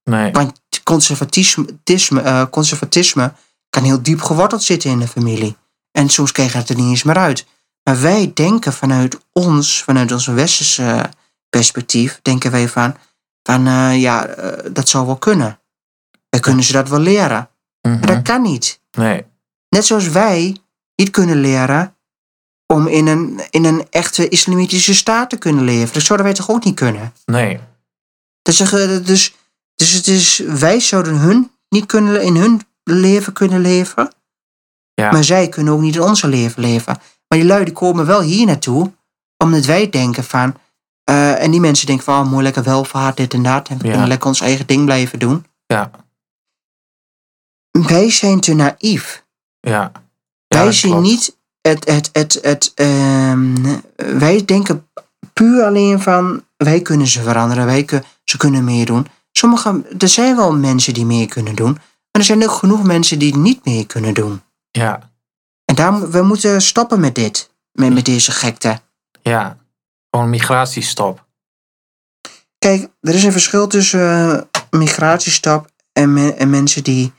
nee, Want conservatisme, eh, conservatisme kan heel diep geworteld zitten in de familie. En soms je het er niet eens meer uit. Maar wij denken vanuit ons, vanuit ons westerse perspectief, denken wij van, van eh, ja, eh, dat zou wel kunnen. Dan kunnen ze dat wel leren. mhm, Maar dat kan niet. nee, Net zoals wij niet kunnen leren om in een, in een echte islamitische staat te kunnen leven. Dat zouden wij toch ook niet kunnen? nee, Dus, eh, dus, dus het is, wij zouden hun niet kunnen, in hun leven kunnen leven. Ja. Maar zij kunnen ook niet in onze leven leven. Maar die lui die komen wel hier naartoe. Omdat wij denken van. eh, en die mensen denken van oh, mooi lekker welvaart, dit en dat. En we Ja. kunnen lekker ons eigen ding blijven doen. ja, Wij zijn te naïef. ja. Ja, wij zien klopt. niet het. het, het, het ehm, wij denken puur alleen van. Wij kunnen ze veranderen. Wij kun, ze kunnen meedoen. Sommige, er zijn wel mensen die mee kunnen doen. Maar er zijn ook genoeg mensen die niet mee kunnen doen. Ja, En daar, we moeten stoppen met dit. Met, met deze gekte. ja. Gewoon migratiestop. Kijk, er is een verschil tussen eh, migratiestap en, me- en mensen die.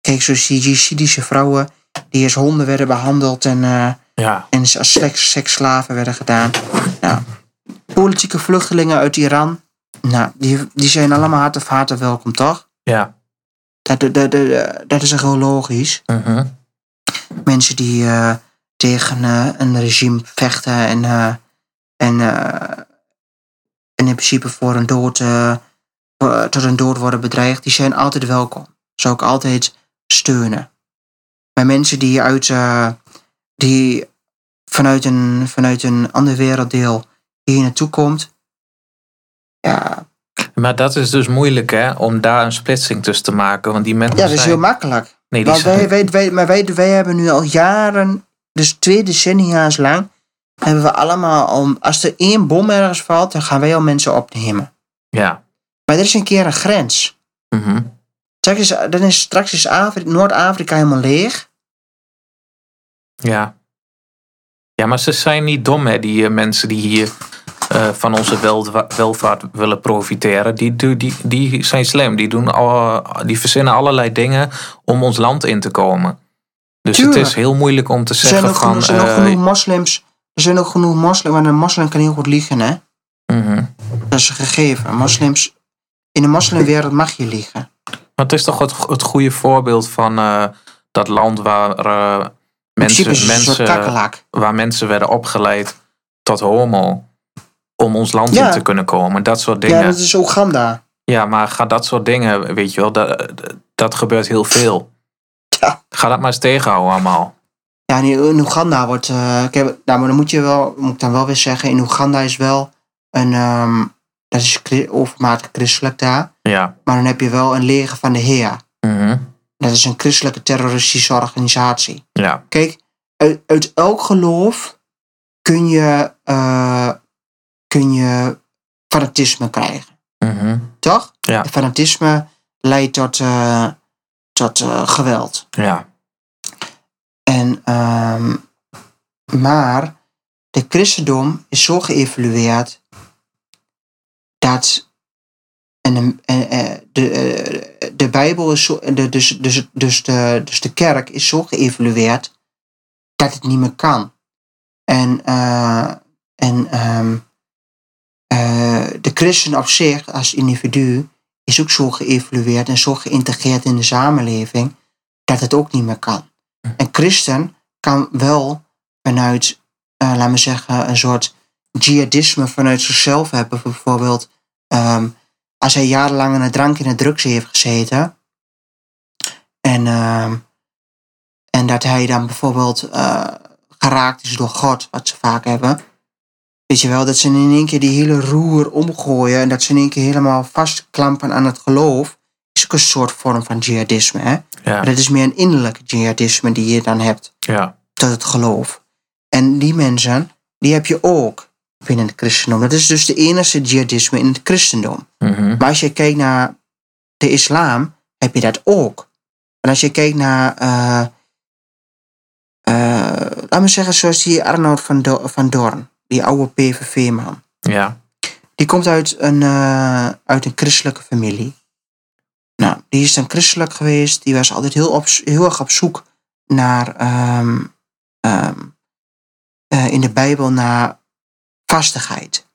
Kijk, zoals die vrouwen. die als honden werden behandeld en. eh, Ja, en als seks, seksslaven werden gedaan. Nou, politieke vluchtelingen uit Iran, nou, die, die zijn allemaal van harte welkom, toch? ja. Dat, dat, dat, dat- is gewoon logisch. mhm, Mensen die eh, tegen eh, een regime vechten en, eh, en, en in principe voor een dood, tot een dood worden bedreigd, die zijn altijd welkom. Zou ik altijd steunen. Maar mensen die uit die vanuit een, vanuit een ander werelddeel hier naartoe komt. Ja, Maar dat is dus moeilijk, hè? Om daar een splitsing tussen te maken. Want die mensen ja dat is zijn... heel makkelijk. Nee, die Want zijn... wij, wij, wij, maar wij, wij hebben nu al jaren, dus twee decennia's lang, hebben we allemaal al, als er één bom ergens valt, dan gaan wij al mensen opnemen. Ja. Maar er is een keer een grens. mhm, Straks is, dan is, straks is Afri- Noord-Afrika helemaal leeg. Ja. Ja, maar ze zijn niet dom, hè? Die eh, mensen die hier eh, van onze welva- welvaart willen profiteren. Die, die, die, zijn slim. Die, doen al, die verzinnen allerlei dingen om ons land in te komen. Dus Tuurlijk. het is heel moeilijk om te Er zeggen ook, van... er zijn ook eh, genoeg moslims. Er zijn ook genoeg moslims, maar een moslim kan heel goed liegen, hè? mhm. Dat is een gegeven. Moslims, in de moslimwereld mag je liegen. Maar het is toch het, het goede voorbeeld van eh, dat land waar mensen, mensen, waar mensen werden opgeleid tot homo. Om ons land Ja. in te kunnen komen. Dat soort Ja, dingen. dat is Oeganda. Ja, maar ga dat soort dingen, weet je wel, dat, dat gebeurt heel veel. Ja. Ga dat maar eens tegenhouden allemaal. Ja, in Oeganda wordt. eh, ik heb, nou, maar dan moet je wel, moet ik dan wel weer zeggen, in Oeganda is wel een. ehm, dat is overmatig christelijk daar. Ja. Maar dan heb je wel een leger van de Heer. Mhm. Dat is een christelijke terroristische organisatie. Ja. Kijk, uit, uit elk geloof kun je, eh, kun je fanatisme krijgen. Mhm. Toch? Ja. Fanatisme leidt tot, eh, tot eh, geweld. Ja. En, ehm, maar de christendom is zo geëvalueerd dat en de, eh, de, eh, de Bijbel is zo, de, dus, dus, dus, de, dus de kerk is zo geëvalueerd dat het niet meer kan. En, eh, en ehm, eh, de christen op zich als individu is ook zo geëvalueerd en zo geïntegreerd in de samenleving dat het ook niet meer kan. Een christen kan wel vanuit, eh laten we zeggen, een soort jihadisme vanuit zichzelf hebben. Bijvoorbeeld, ehm, als hij jarenlang in het drank en het drugs heeft gezeten. En, ehm, en dat hij dan bijvoorbeeld eh, geraakt is door God, wat ze vaak hebben. Weet je wel, dat ze in één keer die hele roer omgooien en dat ze in één keer helemaal vastklampen aan het geloof. Is ook een soort vorm van jihadisme. Hè? Ja. Maar dat is meer een innerlijke jihadisme die je dan hebt Ja. tot het geloof. En die mensen, die heb je ook binnen het christendom. Dat is dus de enige jihadisme in het christendom. Mhm. Maar als je kijkt naar de islam, heb je dat ook. En als je kijkt naar, eh eh, laat me zeggen, zoals die Arnoud van, Do- van Doorn, die oude PVV-man. Ja. Die komt uit een, eh, uit een christelijke familie. Nou, die is dan christelijk geweest. Die was altijd heel, op, heel erg op zoek naar, ehm, ehm, eh, in de Bijbel, naar vastigheid.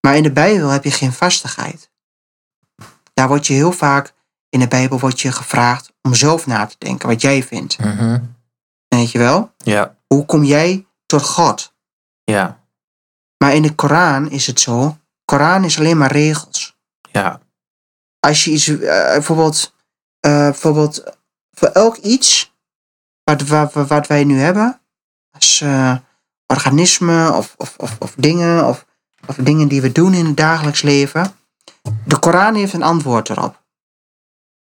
Maar in de Bijbel heb je geen vastigheid. Daar word je heel vaak, in de Bijbel wordt je gevraagd om zelf na te denken wat jij vindt. Mhm. Weet je wel? Ja. Hoe kom jij tot God? Ja. Maar in de Koran is het zo. Koran is alleen maar regels. Ja. als je iets, eh, bijvoorbeeld, eh, bijvoorbeeld voor elk iets wat, wat, wat- wij nu hebben, als eh, organisme of, of, of, of dingen, of, of dingen die we doen in het dagelijks leven, de Koran heeft een antwoord erop.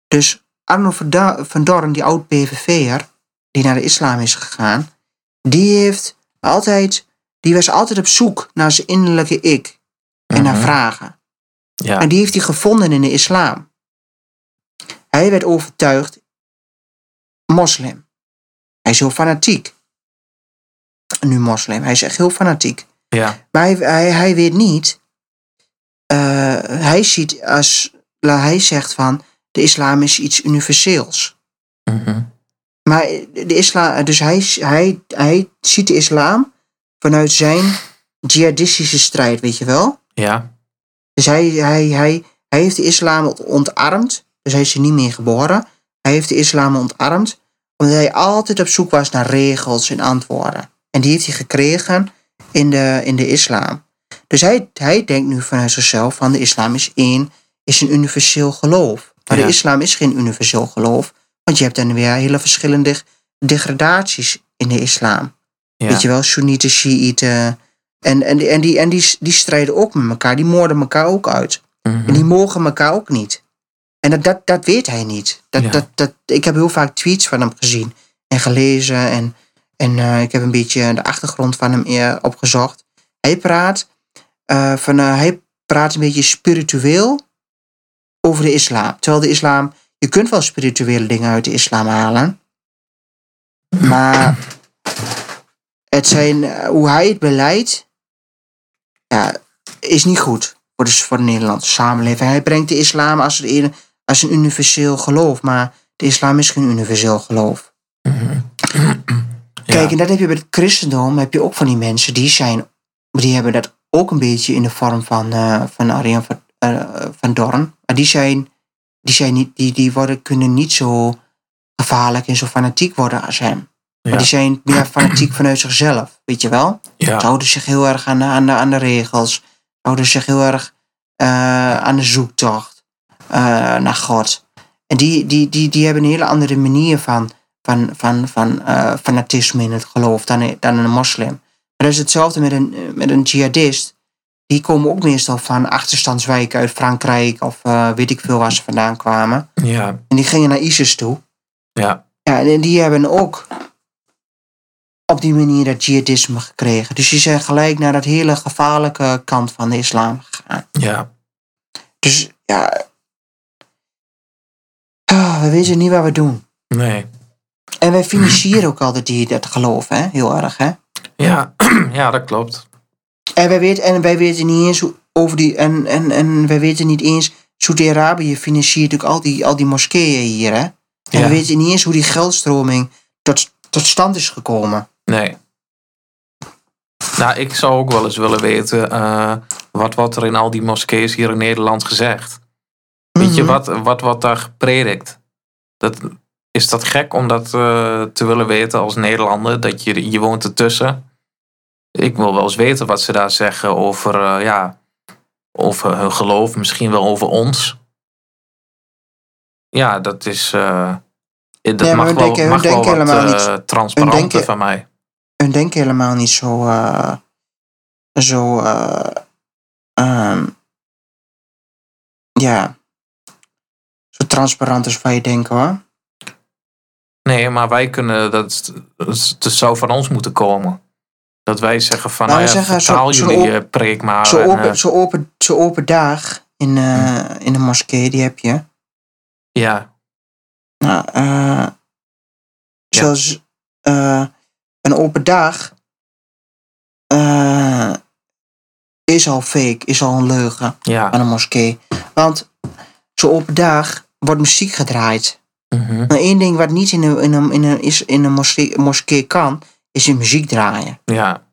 Dus Arno van Dorn, die oud PVV'er, die naar de islam is gegaan, die heeft altijd, die was altijd op zoek naar zijn innerlijke ik en naar Mhm. vragen. Ja. En die heeft hij gevonden in de islam. Hij werd overtuigd moslim. Hij is heel fanatiek. Nu moslim. Hij is echt heel fanatiek. Ja. Maar hij, hij, hij weet niet. eh, hij ziet als. Hij zegt van. De islam is iets universeels. Mhm. Maar de islam. Dus hij, hij, hij ziet de islam vanuit zijn jihadistische strijd, weet je wel? Ja. Dus hij, hij, hij, hij heeft de islam ontarmd. Dus hij is er niet meer geboren. Hij heeft de islam ontarmd. Omdat hij altijd op zoek was naar regels en antwoorden. En die heeft hij gekregen in de, in de islam. Dus hij, hij denkt nu vanuit zichzelf van de islam is één, is een universeel geloof. Maar Ja. de islam is geen universeel geloof. Want je hebt dan weer hele verschillende degradaties in de islam. Ja. Weet je wel, Soenieten, Shiiten. En, en, die- en, die, en die, die strijden ook met elkaar. Die moorden elkaar ook uit. Mhm. En die mogen elkaar ook niet. En dat, dat, dat weet hij niet. Dat, Ja. dat, dat, ik heb heel vaak tweets van hem gezien en gelezen. En, en eh, ik heb een beetje de achtergrond van hem eer opgezocht. Hij praat, eh, van, eh, hij praat een beetje spiritueel over de islam. Terwijl de islam, je kunt wel spirituele dingen uit de islam halen. Maar het zijn, eh, hoe hij het beleidt, ja, is niet goed voor de, voor de Nederlandse samenleving. Hij brengt de islam als een, als een universeel geloof, maar de islam is geen universeel geloof. Kijk, en dat heb je bij het christendom, heb je ook van die mensen, die zijn, die hebben dat ook een beetje in de vorm van, eh van Arjen van, eh, van Dorn. Maar die zijn, die, zijn niet, die, die worden, kunnen niet zo gevaarlijk en zo fanatiek worden als hem. Ja. Maar die zijn meer fanatiek vanuit zichzelf, weet je wel? ja. Ze houden zich heel erg aan de, aan de, aan de regels. Houden zich heel erg eh, aan de zoektocht eh, naar God. En die, die, die, die hebben een hele andere manier van, van, van, van eh, fanatisme in het geloof dan, dan een moslim. Maar dat is hetzelfde met een, met een jihadist. Die komen ook meestal van achterstandswijken uit Frankrijk of weet ik veel waar ze vandaan kwamen. ja. En die gingen naar ISIS toe. Ja. Ja, en die hebben ook op die manier dat jihadisme gekregen. Dus die zijn gelijk naar dat hele gevaarlijke kant van de islam gegaan. Ja. Dus ja, ah, we weten niet wat we doen. Nee. En wij financieren ook altijd die, dat geloof, hè? heel erg. Hè? Ja. ja, dat klopt. En wij weten, en wij weten niet eens over die. En, en, en wij weten niet eens. Saudi-Arabië financiert ook al die, al die moskeeën hier. Hè? En Ja. we weten niet eens hoe die geldstroming tot, tot stand is gekomen. Nee. Nou, ik zou ook wel eens willen weten eh, wat wordt er in al die moskeeën hier in Nederland gezegd. Weet je, Mhm. wat, wat wordt daar gepredikt? Dat, is dat gek om dat eh, te willen weten als Nederlander? Dat je, je woont ertussen. Ik wil wel eens weten wat ze daar zeggen over, eh, ja, over hun geloof, misschien wel over ons. Ja, dat is. eh, dat Ja, mag wel, denken- mag wel wat helemaal niet- transparanter denken- van mij. Hun denken helemaal niet zo. eh, zo. eh, ehm, ja. Zo transparant als wij denken hoor. Nee, maar wij kunnen, dat, dat zou van ons moeten komen. Dat wij zeggen van, Nou, nou, ja, zeggen, vertaal zo- zo jullie op- eh, preek maar. Zo en, open, zo open, zo open dag in, eh, in de moskee, die heb je. ja, Nou, eh, zoals eh, een open dag eh, is al fake, is al een leugen ja. aan een moskee. Want zo'n open dag wordt muziek gedraaid. Maar één ding wat niet in een, in een, in een, is in een moskee, moskee kan, is in muziek draaien. ja,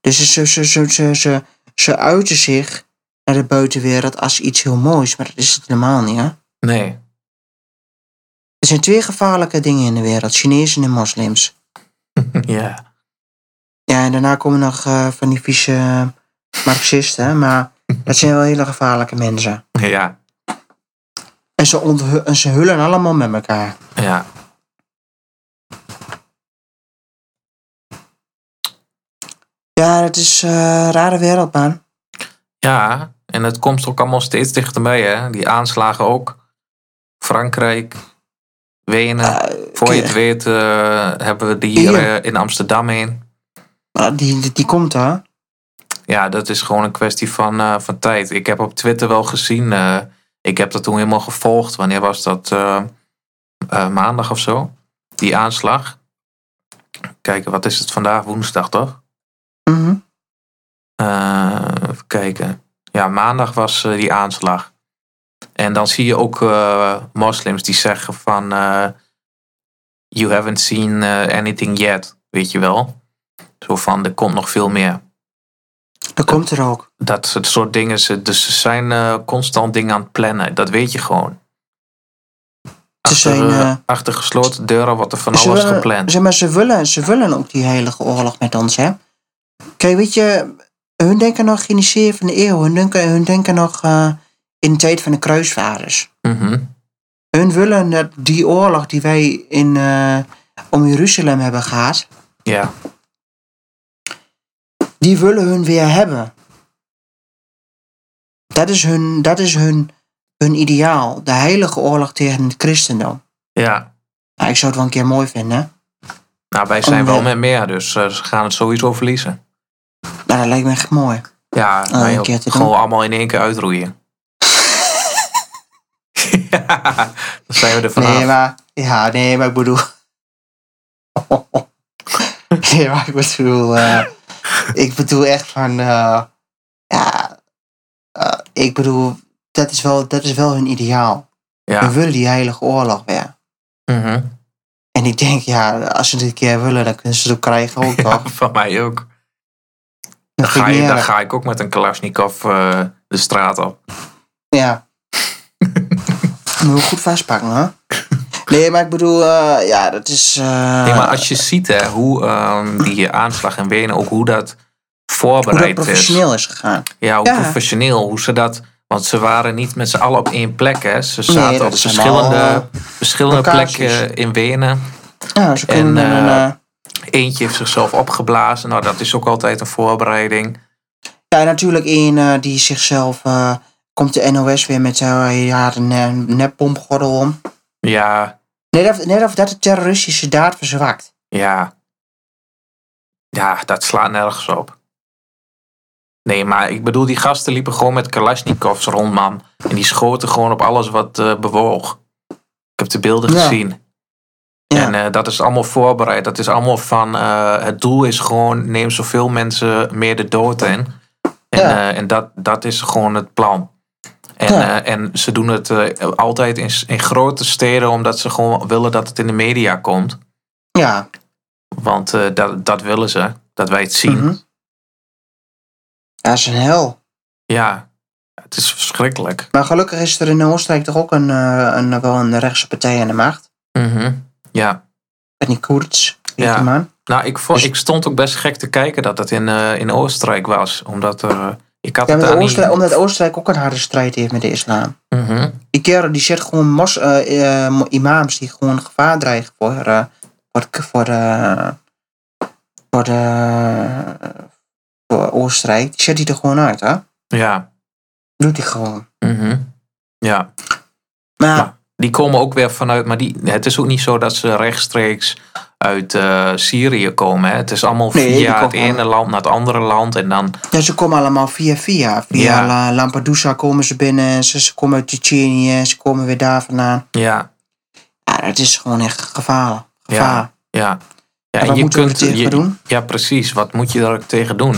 Dus ze, ze, ze, ze, ze, ze uiten zich naar de buitenwereld als iets heel moois, maar dat is het helemaal niet. Hè? nee. Er zijn twee gevaarlijke dingen in de wereld: Chinezen en moslims. ja, Ja, en daarna komen nog eh, van die vieze eh, Marxisten, maar dat zijn wel hele gevaarlijke mensen. ja, En ze, en ze hullen allemaal met elkaar. ja. Ja, dat is eh, een rare wereld, man. Ja, en het komt ook allemaal steeds dichterbij, hè. Die aanslagen ook. Frankrijk, Wenen. Voor je het weet eh, hebben we die hier eh, in Amsterdam heen. Ah, die, die, die komt er. Ja, dat is gewoon een kwestie van, eh, van tijd. Ik heb op Twitter wel gezien. ik heb dat toen helemaal gevolgd. Wanneer was dat? maandag of zo. Die aanslag. Kijken, wat is het vandaag? Woensdag toch? Mhm. Even kijken. Ja, maandag was die aanslag. En dan zie je ook eh, moslims die zeggen van... eh, you haven't seen eh, anything yet. Weet je wel? Zo van, er komt nog veel meer. Dat komt er ook. Dat soort- soort dingen. ze- Dus ze zijn constant dingen aan het plannen. Dat weet je gewoon. Ze Achter, zijn, achter gesloten deuren wordt er van Ze alles willen- gepland. Zeg maar, ze willen, ze willen ook die heilige oorlog met ons, hè? Kijk, weet je, hun denken nog in die 7e eeuw. Hun denken, hun denken nog in de tijd van de kruisvaarders. Mhm. Hun willen dat die oorlog die wij in, eh, om Jeruzalem hebben gehad, Ja, die willen hun weer hebben. Dat is hun, dat is hun, hun ideaal. De heilige oorlog tegen het christendom. ja. Nou, ik zou het wel een keer mooi vinden. hè? Nou, wij zijn Om, wel met meer. Dus eh, ze gaan het sowieso verliezen. Nou, dat lijkt me echt mooi. Ja, Oh, nou, een keer te gewoon doen. allemaal in één keer uitroeien. Ja, dan zijn we er vanaf. Nee, maar, ja, nee, maar ik bedoel. nee, maar ik bedoel. eh, ik bedoel echt van. eh, ja. eh, ik bedoel, dat is, wel, dat is wel hun ideaal. We willen die heilige oorlog weer. Mhm. En ik denk, ja, als ze dit een keer willen, dan kunnen ze het ook krijgen ook, Ja, toch? van mij ook. Dan ga, ik je, dan ga ik ook met een Kalashnikov de straat op. Ja. Moet je goed vastpakken, hè? Nee, maar ik bedoel, eh, ja, dat is... eh, Nee, maar als je ziet hè, hoe ehm, die aanslag in Wenen, ook hoe dat hoe dat voorbereid is. professioneel is gegaan. Ja, hoe Ja. professioneel, hoe ze dat... Want ze waren niet met z'n allen op één plek, hè. Ze zaten op verschillende, allemaal, verschillende plekken in Wenen. Ja, ze kunnen En, een... eh, eh, Eentje heeft zichzelf opgeblazen. Nou, dat is ook altijd een voorbereiding. ja, natuurlijk één eh, die zichzelf... komt de NOS weer met uh, ja, een eh, nepbombgordel om. Ja, Net of, net of dat de terroristische daad verzwakt. ja. Ja, dat slaat nergens op. Nee, maar ik bedoel, die gasten liepen gewoon met Kalashnikovs rond, man. En die schoten gewoon op alles wat eh, bewoog. Ik heb de beelden Ja. gezien. Ja. En eh, dat is allemaal voorbereid. Dat is allemaal van, eh, het doel is gewoon, neem zoveel mensen meer de dood in. En, Ja. en dat, dat is gewoon het plan. En, Ja. eh, en ze doen het eh, altijd in, in grote steden, omdat ze gewoon willen dat het in de media komt. ja. Want eh, dat, dat willen ze, dat wij het zien. Ja, dat is een hel. Ja, het is verschrikkelijk. Maar gelukkig is er in Oostenrijk toch ook een, een, wel een rechtse partij aan de macht. Mhm. Ja, En die Koerts, Ja. nou, ik, vond, Dus- ik stond ook best gek te kijken dat het in, in Oostenrijk was. Omdat er, ik had Ja, het Oostenrijk, niet... omdat Oostenrijk ook een harde strijd heeft met de islam. Mhm. Die kerel die zet gewoon mos, eh, eh, imams die gewoon gevaar dreigen voor, eh, voor, voor, de, voor, voor Oostenrijk. Die zet hij er gewoon uit, hè? Ja. Doet hij gewoon. Mhm. Ja. Maar Maar die komen ook weer vanuit, maar die, het is ook niet zo dat ze rechtstreeks uit eh, Syrië komen. Hè. Het is allemaal Nee, via het ene land naar het andere land. En dan, ja, ze komen allemaal via via. Via Ja. La- Lampedusa komen ze binnen. en Ze, ze komen uit Tsjetsjenië. en Ze komen weer daar vandaan. ja, Ja, dat is gewoon echt gevaar. Gevaar. ja. ja En wat moeten we er tegen je- doen? Ja, precies. Wat moet je daar tegen doen?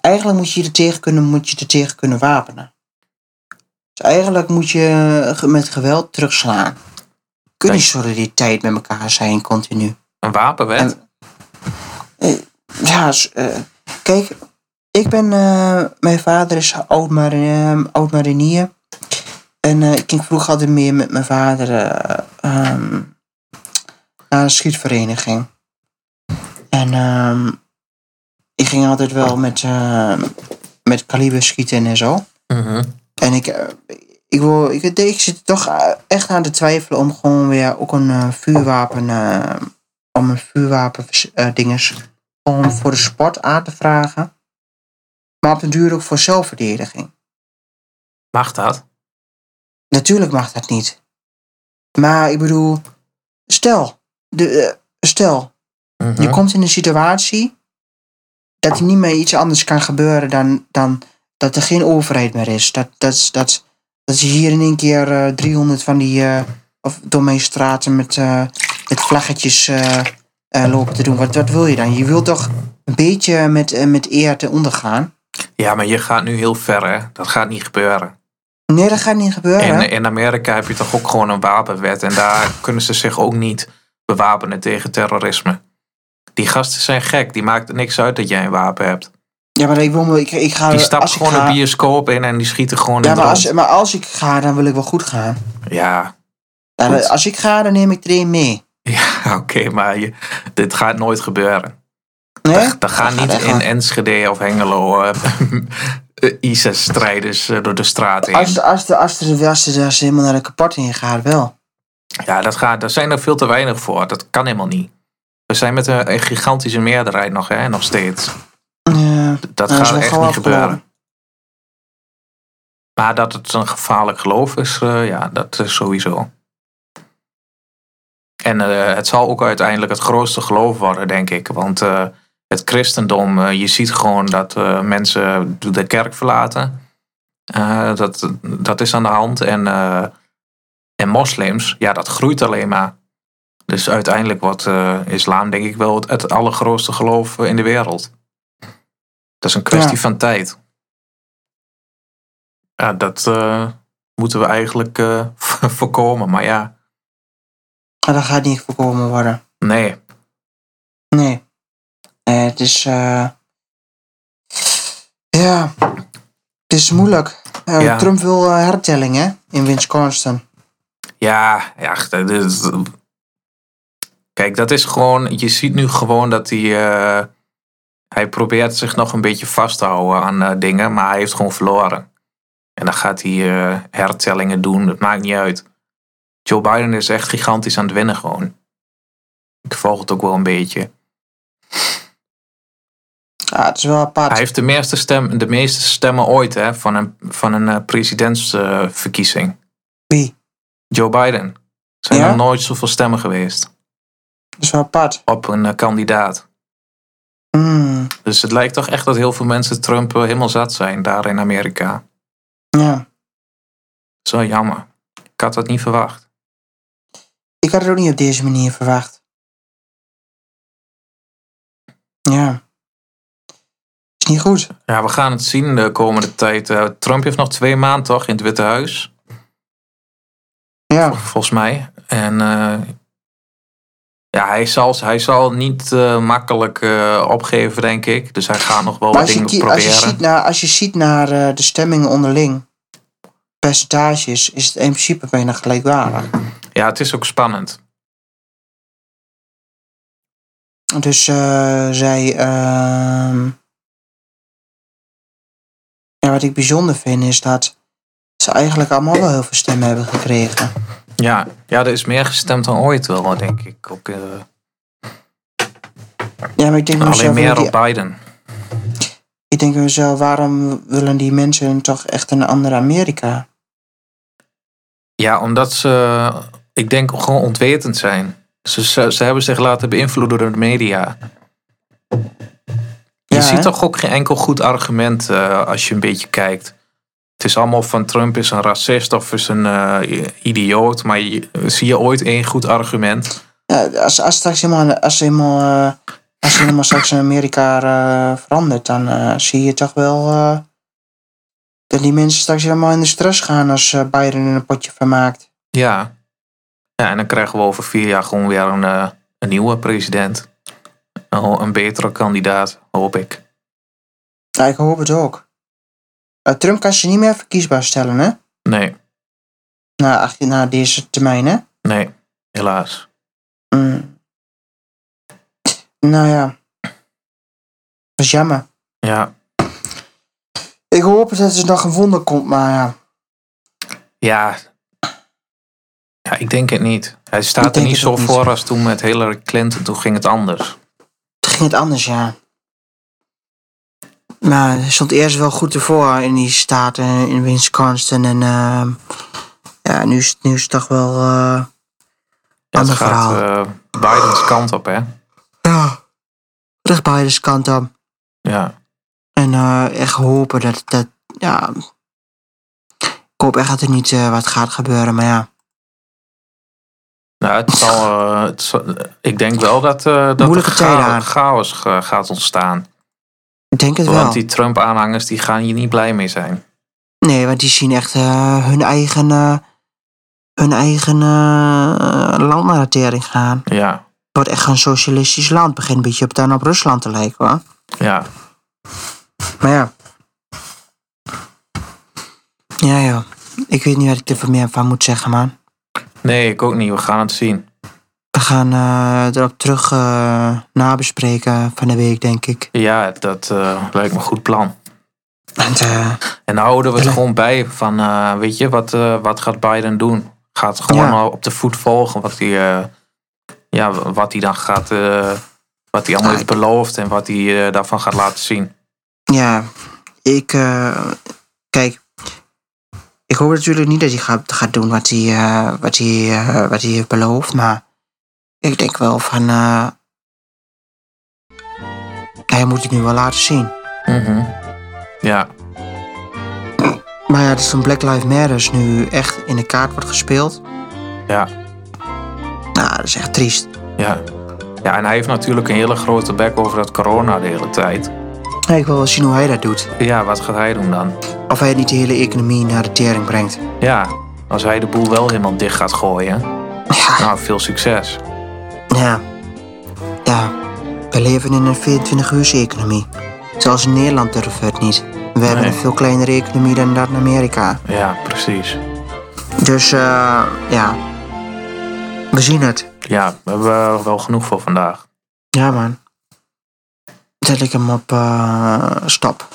Eigenlijk moet je er tegen kunnen, moet je er tegen kunnen wapenen. Dus eigenlijk moet je ge- met geweld terugslaan. Kun je solidariteit met elkaar zijn continu. Een wapenwet? En- Ja, s- eh, kijk, ik ben, eh, mijn vader is oud, marinier, oud marinier. En eh, ik ging vroeger altijd meer met mijn vader eh, ehm, naar een schietvereniging. En ehm, ik ging altijd wel met, eh, met kaliber schieten en zo. Mhm. En ik, eh, ik, wil, ik, ik zit toch eh, echt aan te twijfelen om gewoon weer ook een eh, vuurwapen, eh, om een vuurwapen dinges, om voor de sport aan te vragen. Maar op den duur ook voor zelfverdediging. Mag dat? Natuurlijk mag dat niet. Maar ik bedoel, stel, de, eh, stel, Mhm. je komt in een situatie dat er niet meer iets anders kan gebeuren dan, dan dat er geen overheid meer is. Dat, dat, dat, dat ze hier in één keer eh 300 van die of domeinstraten met, eh, met vlaggetjes eh, eh, lopen te doen. Wat, wat wil je dan? Je wilt toch een beetje met, eh, met eer te ondergaan? Ja, maar je gaat nu heel ver, hè? Dat gaat niet gebeuren. Nee, dat gaat niet gebeuren. In, in Amerika heb je toch ook gewoon een wapenwet. En daar kunnen ze zich ook niet bewapenen tegen terrorisme. Die gasten zijn gek. Die maakt niks uit dat jij een wapen hebt. Ja, maar ik, wil, ik, ik ga... Die stapt als ik gewoon ga, een bioscoop in en die schieten gewoon ja, in maar als, maar als ik ga, dan wil ik wel goed gaan. Ja, Ja, als ik ga, dan neem ik er één mee. ja oké, maar je, dit gaat nooit gebeuren. Nee? Er, er gaan Dat niet gaat in. Enschede of Hengelo eh, ISIS-strijders eh, door de straat heen. Als, de, als, de, als, de, als, de, als ze helemaal naar de kapot in gaat, wel. Ja, dat gaat, daar zijn er veel te weinig voor. Dat kan helemaal niet. We zijn met een, een gigantische meerderheid nog, hè, nog steeds. Ja, Dat is gaat echt niet gebeuren. Maar dat het een gevaarlijk geloof is, ja, dat is sowieso. En eh, het zal ook uiteindelijk het grootste geloof worden, denk ik. Want eh, het christendom, eh, je ziet gewoon dat mensen de kerk verlaten. Dat, dat is aan de hand. En, en moslims, ja, dat groeit alleen maar. Dus uiteindelijk wordt islam, denk ik, wel het, het allergrootste geloof in de wereld. Dat is een kwestie Ja. van tijd. Ja, dat moeten we eigenlijk voorkomen. Maar ja, dat gaat niet voorkomen worden. nee. Nee. Eh, het is... eh, ja. Het is moeilijk. Eh, Ja. Trump wil hertelling, hè? In Wisconsin. Ja, ja. dat is- Kijk, dat is gewoon. Je ziet nu gewoon dat hij. hij probeert zich nog een beetje vast te houden aan dingen, maar hij heeft gewoon verloren. En dan gaat hij hertellingen doen, dat maakt niet uit. Joe Biden is echt gigantisch aan het winnen gewoon. Ik volg het ook wel een beetje. Ja, het is wel apart. Hij heeft de meeste, stem, de meeste stemmen ooit hè, van een, van een eh, presidentsverkiezing. Wie? Joe Biden. Er zijn Ja? nog nooit zoveel stemmen geweest Dat is wel apart. op een eh, kandidaat. Mm, Dus het lijkt toch echt dat heel veel mensen Trump eh, helemaal zat zijn daar in Amerika. ja. Wel jammer. Ik had dat niet verwacht. Ik had het ook niet op deze manier verwacht. Ja. Is niet goed. Ja, we gaan het zien de komende tijd. Eh, Trump heeft nog twee maanden toch in het Witte Huis, Ja. volgens mij. En eh, ja, hij zal, hij zal niet eh, makkelijk opgeven, denk ik. Dus hij gaat nog wel Maar wat dingen ki- als je proberen. ziet naar, als je ziet naar de stemmingen onderling, percentages, is het in principe bijna gelijkwaardig. Ja, het is ook spannend. Dus eh, zij. ehm, ja, wat ik bijzonder vind is dat ze eigenlijk allemaal wel heel veel stemmen hebben gekregen. Ja, ja, er is meer gestemd dan ooit wel, denk ik. Ook, eh, Ja, maar ik denk alleen meer die- op Biden. ik denk mezelf, waarom willen die mensen toch echt een ander Amerika? Ja, omdat ze, ik denk, gewoon ontwetend zijn. Ze, ze, ze hebben zich laten beïnvloeden door de media. Je Ja, ziet hè? toch ook geen enkel goed argument eh, als je een beetje kijkt. Het is allemaal van Trump is een racist of is een eh, idioot. Maar je, zie je ooit één goed argument? Ja, als, als straks helemaal, als helemaal, eh, als helemaal straks in Amerika verandert, dan zie je toch wel dat die mensen straks helemaal in de stress gaan als Biden een potje vermaakt. Ja. Ja. En dan krijgen we over vier jaar gewoon weer een, eh, een nieuwe president. Een, een betere kandidaat, hoop ik. Ja, ik hoop het ook. Eh, Trump kan ze niet meer verkiesbaar stellen, hè? Nee, Na, ach- na deze termijn, hè? nee, helaas. Mm. Nou ja. Dat is jammer. Ja, Ik hoop dat er nog een wonder komt, maar ja. Ja. Ja, ik denk het niet. Hij Ik staat er niet zo niet. voor als toen met Hillary Clinton. Toen ging het anders. Toen ging het anders, ja. Maar hij stond eerst wel goed ervoor in die staten, in Wisconsin. En ehm, ja, nu is, nu is het toch wel... eh Ja, het Ander gaat verhaal. eh, Bidens kant op, hè? ja, terug Biden's kant op. Ja. En eh, echt hopen dat, dat... Ja, ik hoop echt dat er niet wat gaat gebeuren, maar ja. Nou, het zal, eh, het zal- ik denk wel dat, eh dat er cha- chaos gaat ontstaan. Ik denk het wel. Want die Trump-aanhangers die gaan hier niet blij mee zijn. Nee, want die zien echt eh, hun eigen, eh, hun eigen eh, land naar de tering gaan. Ja, Het wordt echt een socialistisch land. Het begint een beetje op, dan op Rusland te lijken hoor. ja. Maar ja. Ja, ja. Ik weet niet wat ik er voor meer van moet zeggen, man. Nee, ik ook niet. We gaan het zien. We gaan eh, erop terug eh, nabespreken van de week, denk ik. Ja, dat eh, lijkt me een goed plan. En, En dan houden we het gewoon bij van, weet je, wat, wat gaat Biden doen? Gaat gewoon Ja. op de voet volgen wat hij, ja, wat hij dan gaat, wat hij allemaal Ah, heeft beloofd en wat hij daarvan gaat laten zien. ja, ik... kijk, ik hoop natuurlijk niet dat hij gaat, gaat doen wat hij, eh, wat, hij, eh, wat hij heeft beloofd, maar ik denk wel van... eh, hij moet het nu wel laten zien. Mhm. Ja, Maar ja, dat is een Black Lives Matter nu echt in de kaart wordt gespeeld. ja, Nou, dat is echt triest. ja. Ja, en hij heeft natuurlijk een hele grote bek over dat corona de hele tijd. Ik wil wel zien hoe hij dat doet. Ja, wat gaat hij doen dan? Of hij niet de hele economie naar de tering brengt. Ja, als hij de boel wel helemaal dicht gaat gooien. Ja, Nou, veel succes. ja. Ja, we leven in een 24 economie. Zelfs in Nederland durven we het niet. We hebben een veel kleinere economie dan dat in Amerika. Ja, precies. Dus eh, ja, We zien het. Ja, we hebben wel genoeg voor vandaag. Ja, man. Zet ik hem op eh, stop.